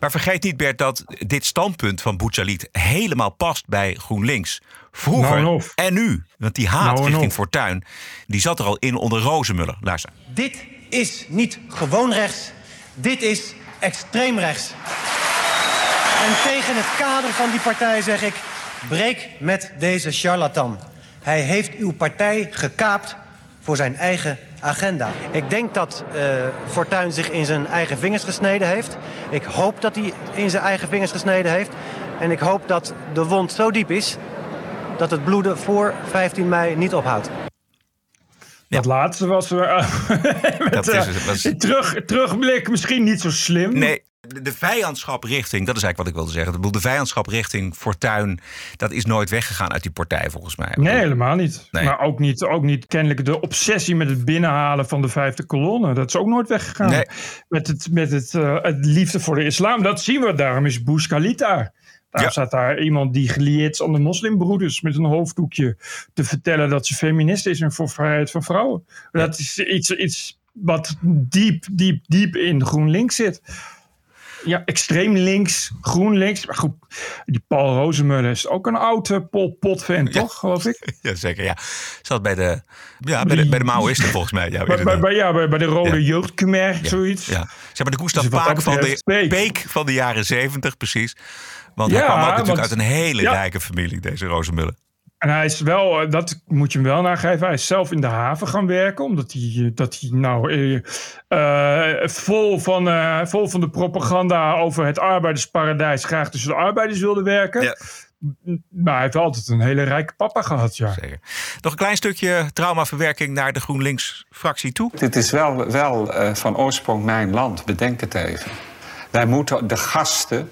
Maar vergeet niet, Bert, dat dit standpunt van Bouchalit helemaal past bij GroenLinks. Vroeger
Nou en
nu. Want die haat
Nou
richting. Fortuin, die zat er al in onder Rozenmuller. Luister.
Dit is niet gewoon rechts. Dit is extreem rechts. En tegen het kader van die partij zeg ik... breek met deze charlatan. Hij heeft uw partij gekaapt voor zijn eigen agenda. Ik denk dat eh Fortuyn zich in zijn eigen vingers gesneden heeft. Ik hoop dat hij in zijn eigen vingers gesneden heeft. En ik hoop dat de wond zo diep is... dat het bloeden voor 15 mei niet ophoudt.
Dat laatste was er. met,
Dat is
eh,
het, dat is-
terug, terugblik misschien niet zo slim.
Nee, de, vijandschap richting, dat is eigenlijk wat ik wilde zeggen. Ik bedoel, De vijandschap richting Fortuin, dat is nooit weggegaan uit die partij volgens mij.
Nee, helemaal niet.
Nee.
Maar ook niet, ook niet kennelijk de obsessie met het binnenhalen van de vijfde kolonne. Dat is ook nooit weggegaan.
Nee.
Met, het, met het, eh, het liefde voor de islam. Dat zien we. Daarom is Bush. Daar
Ja.
staat daar iemand die gelieerd is aan de moslimbroeders met een hoofddoekje te vertellen dat ze feminist is en voor vrijheid van vrouwen. Dat is iets, iets wat diep, diep, diep in GroenLinks zit. Ja, extreem links, GroenLinks. Maar goed, die Paul Rozemuller is ook een oude Pol Pot-fan, toch? Geloof ik.
Ja, zeker, ja. Zat bij de, ja, bij de, bij de Maoïsten volgens mij. Ja,
Bij, bij, ja, bij, bij de Rode
Ja.
Jeugdkhmer, zoiets.
Ja. Zeg maar de Gustav
Dus
Paak van de
Peek.
Peek van de jaren zeventig, precies. Want hij kwam ook natuurlijk
want-
uit een hele rijke familie, deze Rozenmuller.
En hij is wel, eh, dat moet je hem wel nageven, hij is zelf in de haven gaan werken. Omdat hij, eh, dat hij nou eh, vol, van, eh, vol van de propaganda over het arbeidersparadijs graag tussen de arbeiders wilde werken.
Ja.
Maar hij heeft altijd een hele rijke papa gehad, ja.
Zeker. Nog een klein stukje traumaverwerking naar de GroenLinks-fractie toe.
Dit is wel, wel eh, van oorsprong mijn land, bedenk het even. Wij moeten de gasten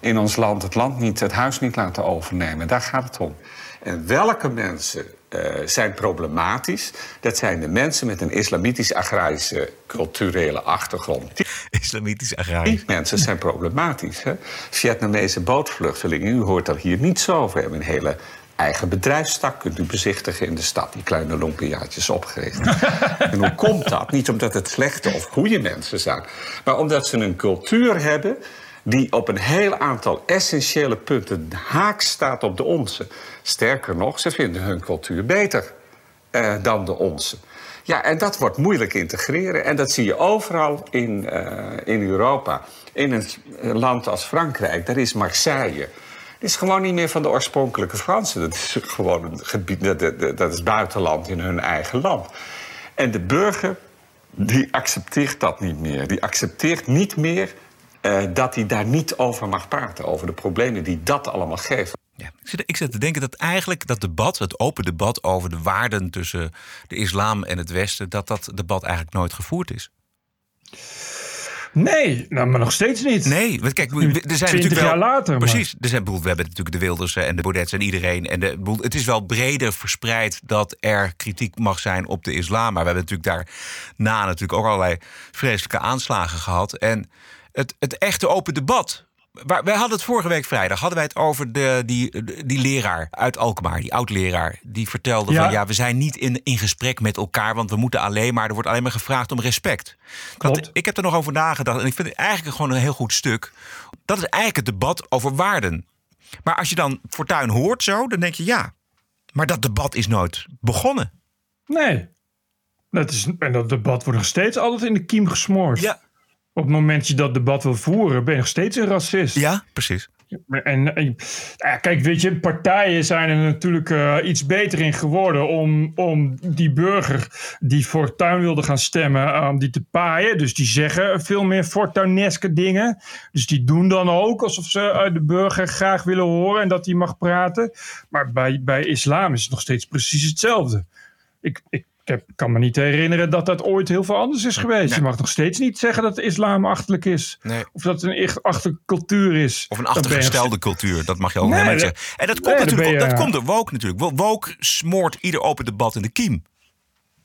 in ons land het land niet, het huis niet laten overnemen. Daar gaat het om. En welke mensen eh, zijn problematisch? Dat zijn de mensen met een islamitisch-agrarische culturele achtergrond. Die
Islamitisch agrarisch.
mensen zijn problematisch. Hè? Vietnamese bootvluchtelingen, u hoort er hier niet zo over. We hebben een hele eigen bedrijfstak, kunt u bezichtigen in de stad. Die kleine lompiaatjes opgericht. en hoe komt dat? Niet omdat het slechte of goede mensen zijn... maar omdat ze een cultuur hebben die op een heel aantal essentiële punten haak staat op de onze. Sterker nog, ze vinden hun cultuur beter eh, dan de onze. Ja, en dat wordt moeilijk integreren. En dat zie je overal in, eh, in Europa. In een land als Frankrijk, daar is Marseille. Dat is gewoon niet meer van de oorspronkelijke Fransen. Dat is gewoon een gebied, dat, dat is buitenland in hun eigen land. En de burger, die accepteert dat niet meer. Die accepteert niet meer eh, dat hij daar niet over mag praten. Over de problemen die dat allemaal geeft.
Ja, ik, zit, ik zit te denken dat eigenlijk dat debat, het open debat over de waarden tussen de islam en het Westen, dat dat debat eigenlijk nooit gevoerd is.
Nee, nou, maar nog steeds niet.
Nee, want kijk, er zijn
20
natuurlijk wel,
jaar later,
Precies, er zijn, we hebben natuurlijk de Wilders en de Baudets en iedereen. En de, het is wel breder verspreid dat er kritiek mag zijn op de islam. Maar we hebben natuurlijk daarna natuurlijk ook allerlei vreselijke aanslagen gehad. En het, het echte open debat waar- wij hadden het vorige week vrijdag hadden wij het over de, die, die leraar uit Alkmaar, die oud-leraar. Die vertelde
Ja.
van ja, we zijn niet in, in gesprek met elkaar, want we moeten alleen maar, er wordt alleen maar gevraagd om respect. Dat, ik heb er nog over nagedacht en ik vind het eigenlijk gewoon een heel goed stuk. Dat is eigenlijk het debat over waarden. Maar als je dan Fortuyn hoort zo, dan denk je ja, maar dat debat is nooit begonnen.
Nee. Dat is, en dat debat wordt nog steeds altijd in de kiem gesmoord.
Ja,
Op het moment dat je dat debat wil voeren, ben je nog steeds een racist.
ja precies.
En, en ja, kijk, weet je, partijen zijn er natuurlijk eh, iets beter in geworden om, om die burger die Fortuyn wilde gaan stemmen, eh, om die te paaien. Dus die zeggen veel meer Fortuineske dingen. Dus die doen dan ook alsof ze eh, de burger graag willen horen en dat hij mag praten. Maar bij, bij islam is het nog steeds precies hetzelfde. Ik, ik heb, kan me niet herinneren dat dat ooit heel veel anders is geweest. Je mag nog steeds niet zeggen dat de islam achterlijk is.
Nee.
Of dat het een echt achterlijke cultuur is.
Of een
je
achtergestelde cultuur, dat mag je ook
Nee,
helemaal niet zeggen. En dat komt natuurlijk, dat komt door woke natuurlijk. Wo- Woke smoort ieder open debat in de kiem.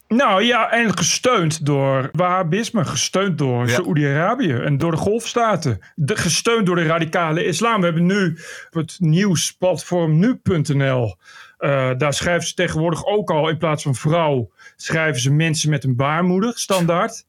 Nou ja, en gesteund door Wahhabisme, gesteund door
Ja.
Saoedi-Arabië en door de golfstaten. De, gesteund door de radicale islam. We hebben nu op het nieuwsplatform nu.nl. eh, daar schrijven ze tegenwoordig ook al in plaats van vrouw, schrijven ze mensen met een baarmoeder, standaard.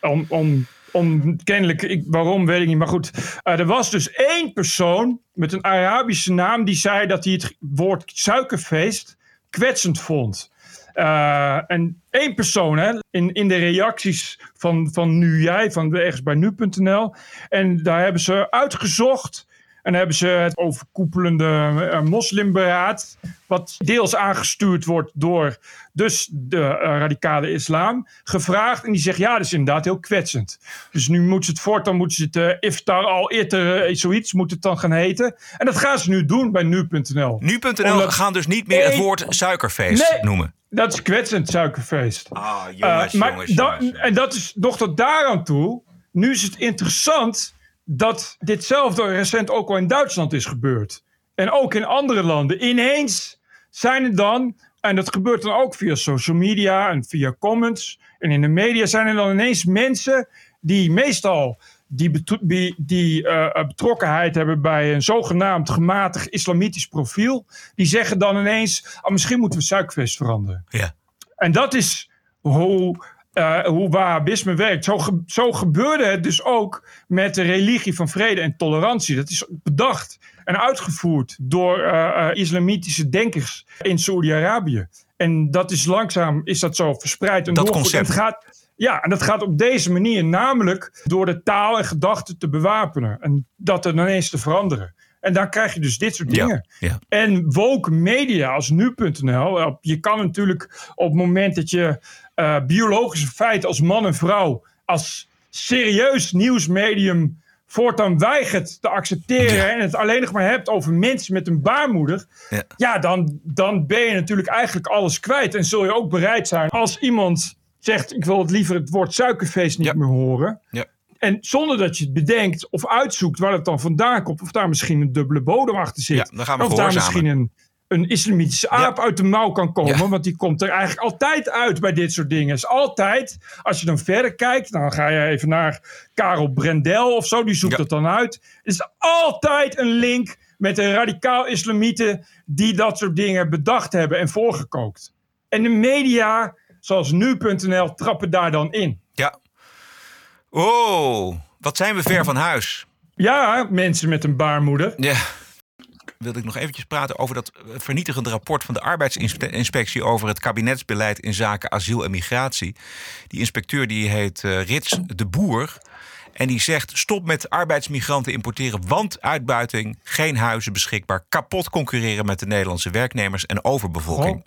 Om, om, om kennelijk, ik, waarom weet ik niet, maar goed. eh, er was dus één persoon met een Arabische naam die zei dat hij het woord suikerfeest kwetsend vond. Eh, en één persoon hè, in, in de reacties van, van Nu Jij, van ergens bij nu.nl. En daar hebben ze uitgezocht. En hebben ze het overkoepelende eh, moslimberaad, wat deels aangestuurd wordt door dus de eh, radicale islam, gevraagd. En die zegt, ja, dat is inderdaad heel kwetsend. Dus nu moeten ze het voortaan, moeten ze het eh, iftar al eerder, zoiets moet het dan gaan heten. En dat gaan ze nu doen bij nu.nl.
Nu.nl gaan dus niet meer het woord suikerfeest
Nee.
noemen.
Dat is kwetsend, suikerfeest.
Ah,
maar da- En dat is nog tot daaraan toe. Nu is het interessant dat ditzelfde recent ook al in Duitsland is gebeurd. En ook in andere landen. Ineens zijn er dan, en dat gebeurt dan ook via social media en via comments en in de media, zijn er dan ineens mensen die meestal die, die, die eh, betrokkenheid hebben bij een zogenaamd gematigd islamitisch profiel. Die zeggen dan ineens, ah, misschien moeten we suikerfeest veranderen.
Ja.
En dat is hoe, eh hoe Wahhabisme werkt. Zo, ge- zo gebeurde het dus ook met de religie van vrede en tolerantie. Dat is bedacht en uitgevoerd door eh, eh, islamitische denkers in Saoedi-Arabië. En dat is langzaam is dat zo verspreid en
Dat.
En
concept.
gaat, ja, en dat gaat op deze manier, namelijk door de taal en gedachten te bewapenen. En dat er ineens te veranderen. En dan krijg je dus dit soort
Ja,
dingen.
ja.
En woke media als nu.nl. Je kan natuurlijk op het moment dat je eh, biologische feiten als man en vrouw als serieus nieuwsmedium voortaan weigert te accepteren
Ja.
en het alleen nog maar hebt over mensen met een baarmoeder,
Ja.
ja, dan, dan ben je natuurlijk eigenlijk alles kwijt. En zul je ook bereid zijn als iemand zegt: Ik wil het liever het woord suikerfeest niet
Ja.
meer horen.
Ja.
En zonder dat je het bedenkt of uitzoekt waar het dan vandaan komt, of daar misschien een dubbele bodem achter zit.
Ja, dan gaan we
of daar misschien een, een islamitische aap uit de mouw kan komen.
Ja.
Want die komt er eigenlijk altijd uit bij dit soort dingen. Is altijd, als je dan verder kijkt, dan ga je even naar Karel Brendel of zo, die zoekt
Ja.
dat dan uit. Er is altijd een link met de radicaal islamieten die dat soort dingen bedacht hebben en voorgekookt. En de media, zoals nu.nl, trappen daar dan in.
Ja. Oh, wat zijn we ver van huis.
Ja, mensen met een baarmoeder.
Ja. Wilde ik nog eventjes praten over dat eh, vernietigende rapport van de arbeidsinspectie over het kabinetsbeleid in zaken asiel en migratie. Die inspecteur die heet eh, Rits de Boer. En die zegt: stop met arbeidsmigranten importeren, want uitbuiting, geen huizen beschikbaar, kapot concurreren met de Nederlandse werknemers en overbevolking.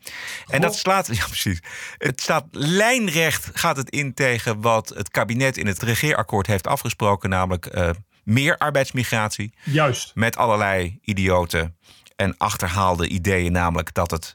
En dat slaat, ja precies, het staat lijnrecht, gaat het in tegen wat het kabinet in het regeerakkoord heeft afgesproken, namelijk eh, meer arbeidsmigratie
Juist.
met allerlei idioten en achterhaalde ideeën, namelijk dat het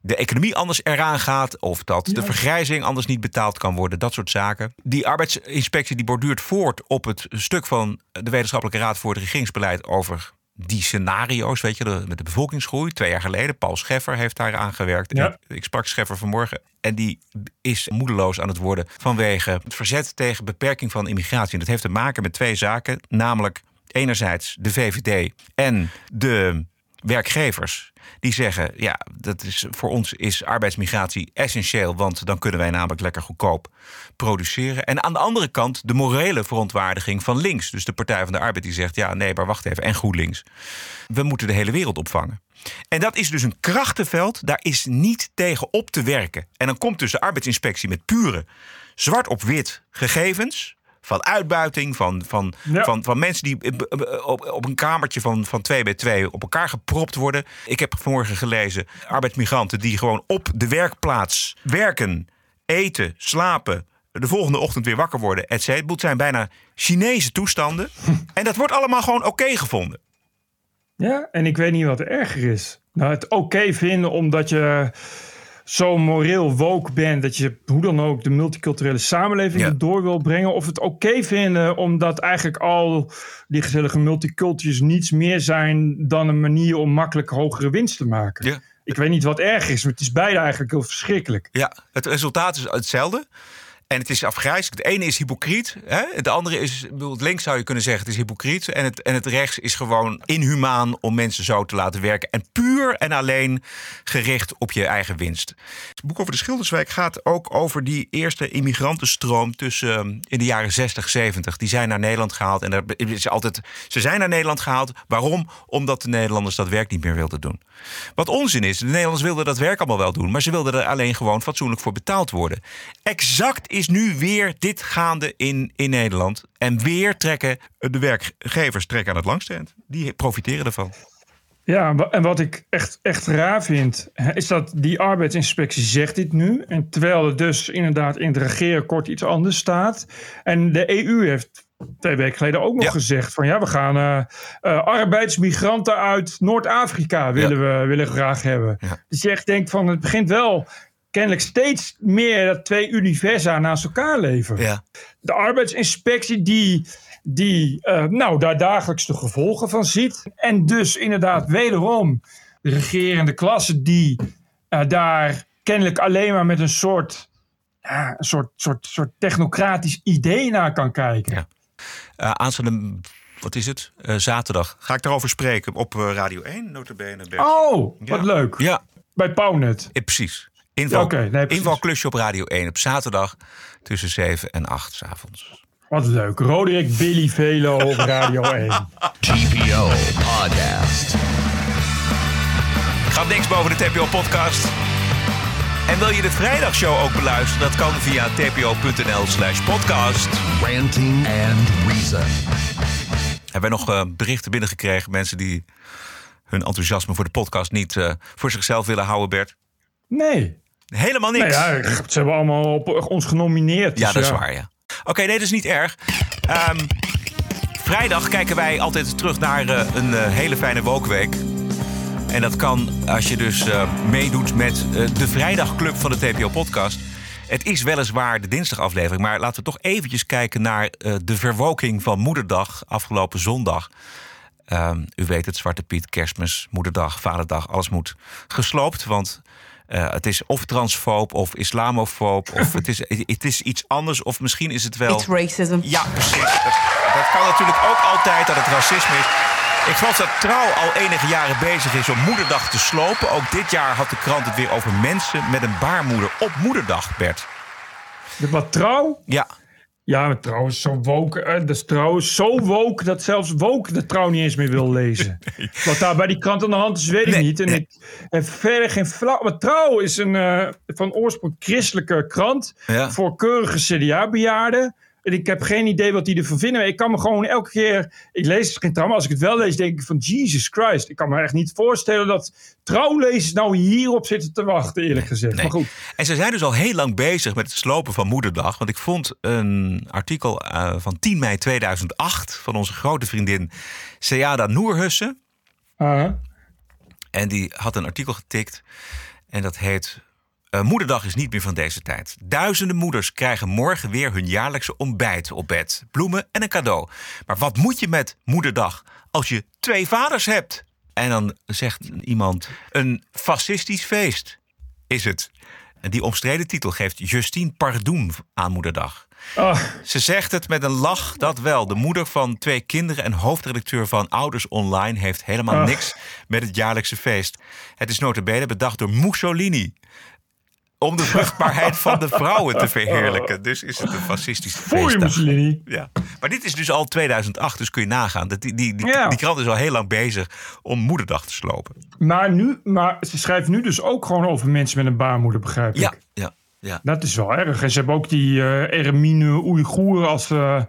de economie anders eraan gaat of dat de vergrijzing anders niet betaald kan worden, dat soort zaken. Die arbeidsinspectie die borduurt voort op het stuk van de Wetenschappelijke Raad voor het Regeringsbeleid over die scenario's, weet je, de, met de bevolkingsgroei. Twee jaar geleden, Paul Scheffer heeft daar aan gewerkt.
Ja.
Ik, ik sprak Scheffer vanmorgen en die is moedeloos aan het worden vanwege het verzet tegen beperking van immigratie. En dat heeft te maken met twee zaken, namelijk enerzijds de VVD en de werkgevers. Die zeggen, ja, dat is, voor ons is arbeidsmigratie essentieel... want dan kunnen wij namelijk lekker goedkoop produceren. En aan de andere kant de morele verontwaardiging van links. Dus de Partij van de Arbeid die zegt, ja, nee, maar wacht even. En GroenLinks. We moeten de hele wereld opvangen. En dat is dus een krachtenveld, daar is niet tegen op te werken. En dan komt dus de arbeidsinspectie met pure zwart op wit gegevens van uitbuiting, van, van,
Ja.
van, van mensen die eh, op, op een kamertje van, van 2 bij 2 op elkaar gepropt worden. Ik heb vanmorgen gelezen arbeidsmigranten die gewoon op de werkplaats werken, eten, slapen, de volgende ochtend weer wakker worden, et cetera. Het zijn bijna Chinese toestanden. en dat wordt allemaal gewoon oké gevonden.
Ja, en ik weet niet wat erger is. Nou, het oké vinden omdat je zo moreel woke bent... dat je hoe dan ook de multiculturele samenleving
Ja.
erdoor wil brengen. Of het oké vinden omdat eigenlijk al die gezellige multicultures... niets meer zijn dan een manier om makkelijk hogere winst te maken.
Ja.
Ik weet niet wat erger is, maar het is beide eigenlijk heel verschrikkelijk.
Ja, het resultaat is hetzelfde. En het is afgrijzelijk. Het ene is hypocriet. Hè? Het andere is, het links zou je kunnen zeggen, het is hypocriet. En het, en het rechts is gewoon inhumaan om mensen zo te laten werken. En puur en alleen gericht op je eigen winst. Het boek over de Schilderswijk gaat ook over die eerste immigrantenstroom tussen eh, in de jaren 60, 70. Die zijn naar Nederland gehaald. En er is altijd, ze zijn naar Nederland gehaald. Waarom? Omdat de Nederlanders dat werk niet meer wilden doen. Wat onzin is, de Nederlanders wilden dat werk allemaal wel doen, maar ze wilden er alleen gewoon fatsoenlijk voor betaald worden. Exact is nu weer dit gaande in, in Nederland. En weer trekken de werkgevers trekken aan het langste eind. Die profiteren ervan.
Ja, en wat ik echt, echt raar vind, is dat die arbeidsinspectie zegt dit nu. En terwijl er dus inderdaad in het regeerakkoord iets anders staat. En de EU heeft twee weken geleden ook nog
Ja.
gezegd van ja, we gaan eh, eh, arbeidsmigranten uit Noord-Afrika willen we willen graag hebben.
Ja.
Dus je echt denkt van het begint wel kennelijk steeds meer dat twee universa naast elkaar leven
Ja.
de arbeidsinspectie die, die eh, nou, daar dagelijks de gevolgen van ziet. En dus inderdaad wederom de regerende klasse die eh, daar kennelijk alleen maar met een soort, ja, een soort, soort, soort technocratisch idee naar kan kijken.
Ja. Uh, aanstaande, wat is het? Uh, zaterdag ga ik daarover spreken op uh, Radio 1, notabene. Bert.
Oh,
Ja.
wat leuk.
Ja,
Bij Pownet.
eh, precies. Inval,
nee, precies.
invalklusje op Radio 1 op zaterdag tussen 7 en 8 's avonds.
Wat leuk. Roderick Billy Velo op Radio 1.
TPO Podcast.
Gaat niks boven de TPO-podcast. En wil je de vrijdagshow ook beluisteren? Dat kan via tpo.nl slash podcast.
Ranting and Reason.
Hebben wij nog eh, berichten binnengekregen? Mensen die hun enthousiasme voor de podcast niet eh, voor zichzelf willen houden, Bert?
Nee.
Helemaal niks.
Nou ja, ze hebben allemaal op ons genomineerd.
Ja,
dus
dat is waar, ja. Oké, nee, dat is niet erg. Ehm, vrijdag kijken wij altijd terug naar eh, een eh, hele fijne wookweek. En dat kan als je dus eh, meedoet met de vrijdagclub van de TPO-podcast. Het is weliswaar de dinsdagaflevering, maar laten we toch eventjes kijken naar de verwoking van Moederdag afgelopen zondag. Ehm, u weet het, Zwarte Piet, Kerstmis, Moederdag, Vaderdag, alles moet gesloopt. Want eh, het is of transfoob of islamofoob of het is, het is iets anders. Of misschien is het wel...
It's racism.
Ja, precies. Dat, dat kan natuurlijk ook altijd dat het racisme is. Ik geloof dat Trouw al enige jaren bezig is om Moederdag te slopen. Ook dit jaar had de krant het weer over mensen met een baarmoeder op Moederdag, Bert.
Wat trouw?
Ja,
Ja, maar trouwens, zo woke. eh, Dat is trouwens zo woke dat zelfs woke de trouw niet eens meer wil lezen. Wat daar bij die krant aan de hand is, weet ik
Nee,
niet. En ik heb verder geen flauw. Maar trouw is een eh, van oorsprong christelijke krant
Ja.
voor keurige CDA-bejaarden. Ik heb geen idee wat die ervan vinden. Ik kan me gewoon elke keer. Ik lees het geen trouw, maar als ik het wel lees, denk ik van Jesus Christ. Ik kan me echt niet voorstellen dat trouwlezers nou hierop zitten te wachten, eerlijk gezegd.
Nee.
Maar goed.
En ze zijn dus al heel lang bezig met het slopen van Moederdag. Want ik vond een artikel eh, van 10 mei 2008 van onze grote vriendin Seada Noerhussen.
Ah,
En die had een artikel getikt. En dat heet. Moederdag is niet meer van deze tijd. Duizenden moeders krijgen morgen weer hun jaarlijkse ontbijt op bed. Bloemen en een cadeau. Maar wat moet je met Moederdag als je twee vaders hebt? En dan zegt iemand: een fascistisch feest is het. En die omstreden titel geeft Justine Pardoen aan Moederdag.
Oh,
Ze zegt het met een lach, dat wel. De moeder van twee kinderen en hoofdredacteur van Ouders Online... heeft helemaal
Ach.
niks met het jaarlijkse feest. Het is notabene bedacht door Mussolini... om de vruchtbaarheid van de vrouwen te verheerlijken. Dus is het een
je
feestdag.
Mussolini.
Ja. Maar dit is dus al 2008, dus kun je nagaan. Dat die, die, die,
Ja.
die krant is al heel lang bezig om moederdag te slopen.
Maar, nu, maar ze schrijft nu dus ook gewoon over mensen met een baarmoeder, begrijp ik.
Ja, ja, ja.
Dat is wel erg. En ze hebben ook die eh Ermine Oeigoer als, eh,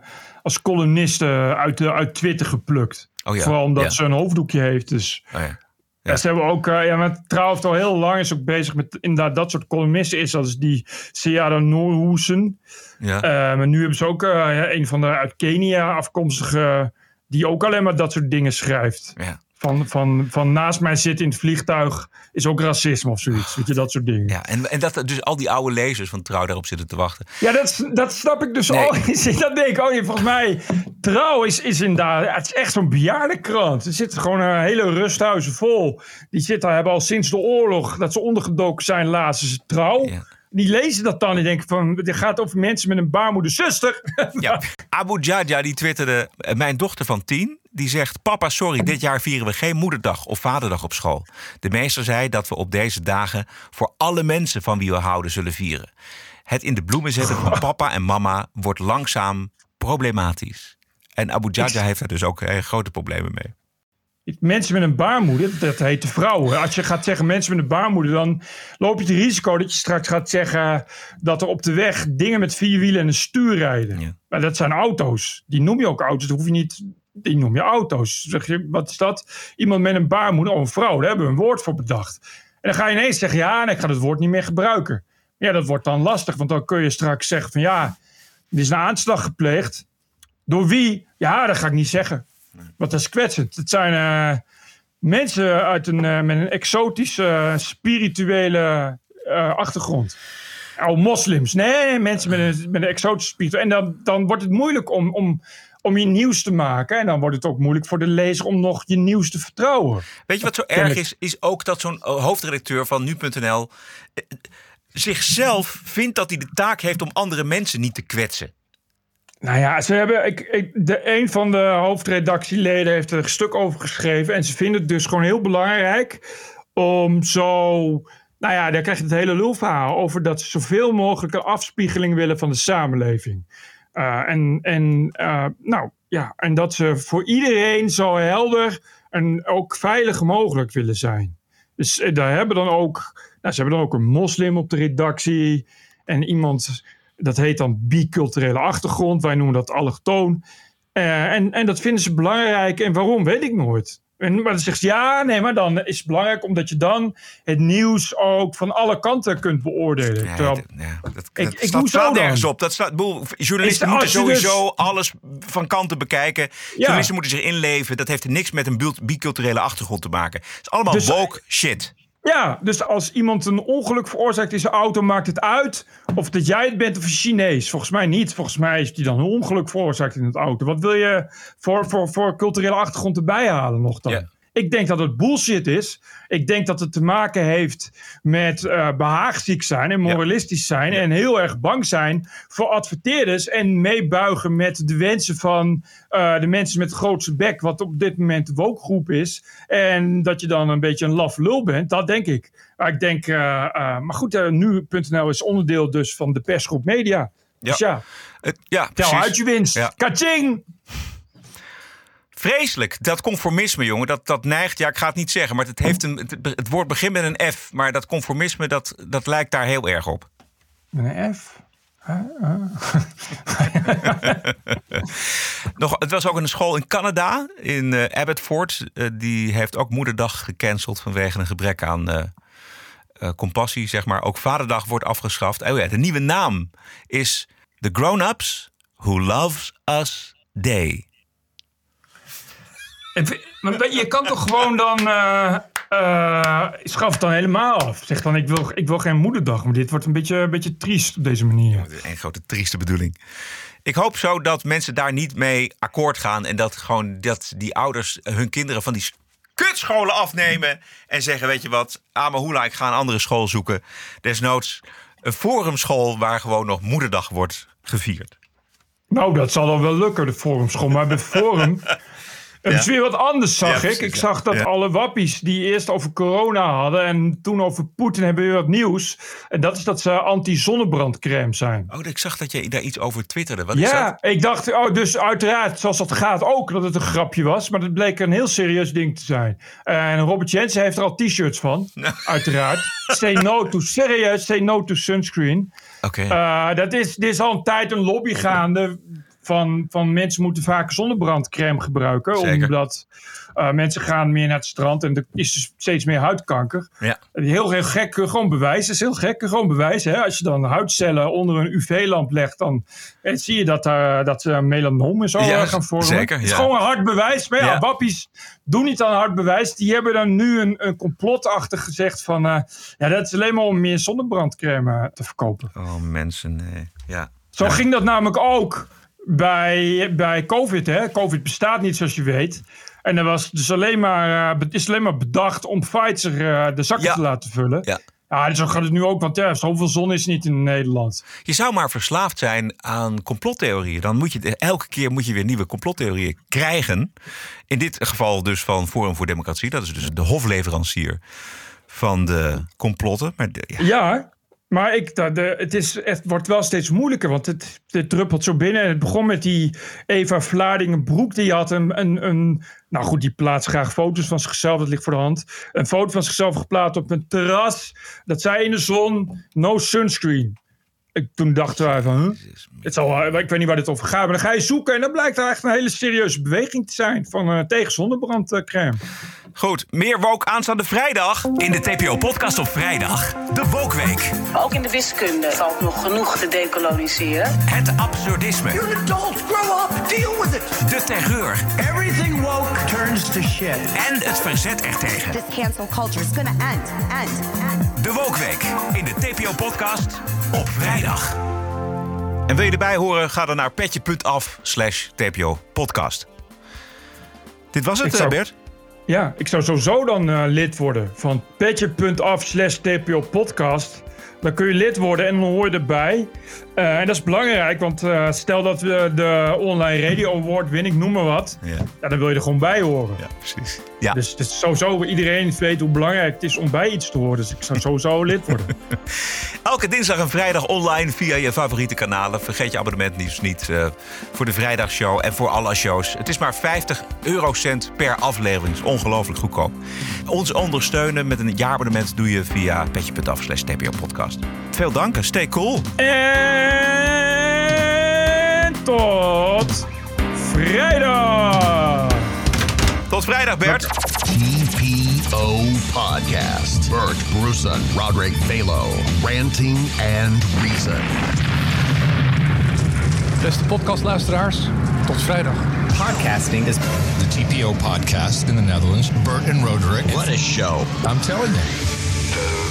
als columniste uit, de- uit Twitter geplukt.
Oh ja,
Vooral omdat
ja.
ze een hoofddoekje heeft. Dus
Oh ja.
Ja. ze hebben ook, eh, ja, maar trouwens al heel lang is ook bezig met inderdaad dat soort columnisten. Is als die Seada Noorhoesen.
Ja.
Eh, maar nu hebben ze ook eh, een van de uit Kenia afkomstige, die ook alleen maar dat soort dingen schrijft.
Ja.
Van, van, van naast mij zitten in het vliegtuig is ook racisme of zoiets. Weet je, dat soort dingen.
Ja, en, en dat dus al die oude lezers van Trouw daarop zitten te wachten.
Ja, dat, dat snap ik dus
Nee.
ook. Dat denk ik niet. Volgens mij, Trouw is, is inderdaad... ja, het is echt zo'n bejaardenkrant. Er zitten gewoon een hele rusthuizen vol. Die zitten, hebben al sinds de oorlog, dat ze ondergedoken zijn, lazen ze Trouw.
Ja.
Die lezen dat dan en denken van... dit gaat over mensen met een baarmoeder. Zuster!
Ja. Abu Jaja die twitterde, mijn dochter van tien, die zegt... Papa, sorry, dit jaar vieren we geen moederdag of vaderdag op school. De meester zei dat we op deze dagen voor alle mensen van wie we houden zullen vieren. Het in de bloemen zetten van papa en mama wordt langzaam problematisch. En Abu Jaja heeft er dus ook eh, grote problemen mee.
Mensen met een baarmoeder, dat heet de vrouwen. Als je gaat zeggen mensen met een baarmoeder, dan loop je het risico dat je straks gaat zeggen dat er op de weg dingen met vier wielen en een stuur rijden.
Ja.
Maar dat zijn auto's. Die noem je ook auto's. Dat hoef je niet. Die noem je auto's. Zeg je, wat is dat? Iemand met een baarmoeder, oh een vrouw, daar hebben we een woord voor bedacht. En dan ga je ineens zeggen, ja, ik ga het woord niet meer gebruiken. Ja, dat wordt dan lastig, want dan kun je straks zeggen van ja, er is een aanslag gepleegd. Door wie? Ja, dat ga ik niet zeggen. Want dat is kwetsend. Het zijn eh, mensen uit een, eh, met een exotische, eh, spirituele achtergrond. Oh, moslims. Nee, mensen met een, met een exotische spirituele... En dan, dan wordt het moeilijk om, om, om je nieuws te maken. En dan wordt het ook moeilijk voor de lezer om nog je nieuws te vertrouwen.
Weet je wat zo erg is? Is ook dat zo'n hoofdredacteur van nu.nl zichzelf vindt dat hij de taak heeft om andere mensen niet te kwetsen.
Nou ja, ze hebben, ik, de, een van de hoofdredactieleden heeft er een stuk over geschreven. En ze vinden het dus gewoon heel belangrijk om zo. Nou ja, daar krijg je het hele lulverhaal over dat ze zoveel mogelijk een afspiegeling willen van de samenleving. Eh, en, en, eh, nou, ja, en dat ze voor iedereen zo helder en ook veilig mogelijk willen zijn. Dus eh, daar hebben dan ook, nou, ze hebben dan ook een moslim op de redactie en iemand, dat heet dan biculturele achtergrond, wij noemen dat allochtoon. Eh, en, en dat vinden ze belangrijk en waarom weet ik nooit. En, maar dan zegt ze ja, nee, maar dan is het belangrijk omdat je dan het nieuws ook van alle kanten kunt beoordelen.
Ja,
Terwijl-
dat,
Ik-
dat
ik-
staat,
dan?
nergens op. Dat bedoel, journalisten
Is-
moeten
je dus-
sowieso alles van kanten bekijken. Journalisten moeten zich inleven. Dat heeft niks met een biculturele achtergrond te maken. Het is allemaal
Dus-
woke shit.
Ja, dus als iemand een ongeluk veroorzaakt in zijn auto, maakt het uit of dat jij het bent of een Chinees. Volgens mij niet. Volgens mij is die dan een ongeluk veroorzaakt in het auto. Wat wil je voor, voor, voor culturele achtergrond erbij halen nog dan? Ik denk dat het bullshit is. Ik denk dat het te maken heeft met eh behaagziek zijn en moralistisch zijn. En heel erg bang zijn voor adverteerders. En meebuigen met de wensen van eh, de mensen met de grootste bek. Wat op dit moment de woke-groep is. En dat je dan een beetje een laf lul bent. Dat denk ik. Maar ik denk, eh, maar goed, nu.nl is onderdeel dus van de persgroep media. Dus ja,
Het- ja,
tel uit je winst.
Ja.
Kaching!
Vreselijk. Dat conformisme, jongen, dat, dat neigt... Ja, ik ga het niet zeggen, maar het, heeft een, het, het woord begint met een F. Maar dat conformisme, dat, dat lijkt daar heel erg op.
Met een F.
Nog, het was ook een school in Canada, in eh, Abbotsford. Eh, die heeft ook moederdag gecanceld vanwege een gebrek aan eh, compassie, zeg maar. Ook vaderdag wordt afgeschaft. Oh ja, de nieuwe naam is The Grown-Ups Who Loves Us Day.
Maar je kan toch gewoon dan. eh eh, schaf het dan helemaal af. Zeg dan: ik wil, ik wil geen moederdag. Maar dit wordt een beetje, een beetje triest op deze manier.
Een grote trieste bedoeling. Ik hoop zo dat mensen daar niet mee akkoord gaan. En dat gewoon dat die ouders hun kinderen van die kutscholen afnemen. En zeggen, weet je wat, Amahula, ik ga een andere school zoeken. Desnoods een forumschool waar gewoon nog moederdag wordt gevierd.
Nou, dat zal dan wel lukken, de forumschool. Maar bij Forum... Het is weer wat anders, zag ik.
precies,
ik zag dat alle wappies die eerst over corona hadden... en toen over Poetin hebben weer wat nieuws. En dat is dat ze anti-zonnebrandcrème zijn.
Oh, ik zag dat je daar iets over twitterde. Wat
Ja, ik dacht, oh, dus uiteraard, zoals dat gaat ook, dat het een grapje was. Maar dat bleek een heel serieus ding te zijn. En Robert Jensen heeft er al t-shirts van, uiteraard. Say no to, serieus, say no to sunscreen.
Oké.
Eh, dat is, dit is al een tijd een lobby gaande van, van mensen moeten vaker zonnebrandcrème gebruiken.
Zeker.
Omdat eh, mensen gaan meer naar het strand en er is dus steeds meer huidkanker.
Ja.
Heel, heel gek, eh, gewoon bewijs. Dat is heel gek, gewoon bewijs. Hè? Als je dan huidcellen onder een UV-lamp legt, dan eh, zie je dat, daar dat ze melanoom en zo
Ja,
eh, gaan vormen.
zeker,
Het is
ja.
gewoon een hard bewijs. Maar ja,
Ja.
wappies doen niet aan hard bewijs. Die hebben dan nu een, een complotachtig gezegd van... eh, ja, dat is alleen maar om meer zonnebrandcrème eh, te verkopen.
Oh, mensen, nee. Ja.
Zo ging dat namelijk ook bij, bij COVID. Hè? COVID bestaat niet, zoals je weet. En er was dus alleen maar, eh, is alleen maar bedacht om Pfizer eh, de zakken
Ja.
te laten vullen.
Ja.
Ja, zo gaat het nu ook, want ja, zoveel zon is niet in Nederland.
Je zou maar verslaafd zijn aan complottheorieën. Dan moet je elke keer moet je weer nieuwe complottheorieën krijgen. In dit geval dus van Forum voor Democratie. Dat is dus de hofleverancier van de complotten. Maar de- ja.
Ja, maar ik, dat, de, het, is, het wordt wel steeds moeilijker, want het, het druppelt zo binnen. Het begon met die Eva Vlaardingen-Broek. Die had een, een, een... Nou goed, die plaatst graag foto's van zichzelf. Dat ligt voor de hand. Een foto van zichzelf geplaatst op een terras. Dat zei in de zon, no sunscreen. Ik, toen dachten wij van, huh? het zal, ik weet niet waar dit over gaat. Maar dan ga je zoeken en dan blijkt er echt een hele serieuze beweging te zijn. Van eh, tegen zonnebrandcrème.
Goed, meer woke aanstaande vrijdag. In de TPO-podcast op vrijdag. De Wokweek.
Ook in de wiskunde valt nog genoeg te decoloniseren.
Het absurdisme.
You're an adult. Grow up. Deal with it.
De terreur.
Everything woke turns to shit.
En het verzet ertegen.
This cancel culture is gonna end, end, end.
De Wokweek. In de TPO-podcast op vrijdag. En wil je erbij horen? Ga dan naar petje.af slash TPO-podcast. Dit was het,
zou-
eh, Bert?
Ja, ik zou sowieso dan eh, lid worden van petje.af slash TPO podcast. Dan kun je lid worden en dan hoor je erbij. Eh, en dat is belangrijk, want eh, stel dat we de Online Radio Award winnen, ik noem maar wat.
Ja.
Ja, dan wil je er gewoon bij horen.
Ja, precies. Ja.
Dus is sowieso, iedereen weet hoe belangrijk het is om bij iets te horen. Dus ik zou sowieso lid worden.
Elke dinsdag en vrijdag online via je favoriete kanalen. Vergeet je abonnement niet, niet eh, voor de vrijdagshow en voor alle shows. Het is maar 50 eurocent per aflevering. Dat is ongelooflijk goedkoop. Ons ondersteunen met een jaarabonnement doe je via petje.af slash podcast. Veel dank en stay cool.
en tot vrijdag!
Tot vrijdag, Bert.
TPO Podcast. Bert Bruson, Roderick Balo, Ranting and Reason.
Beste podcastluisteraars, tot vrijdag.
Podcasting is the TPO podcast in the Netherlands. Bert and Roderick.
What a show.
I'm telling you.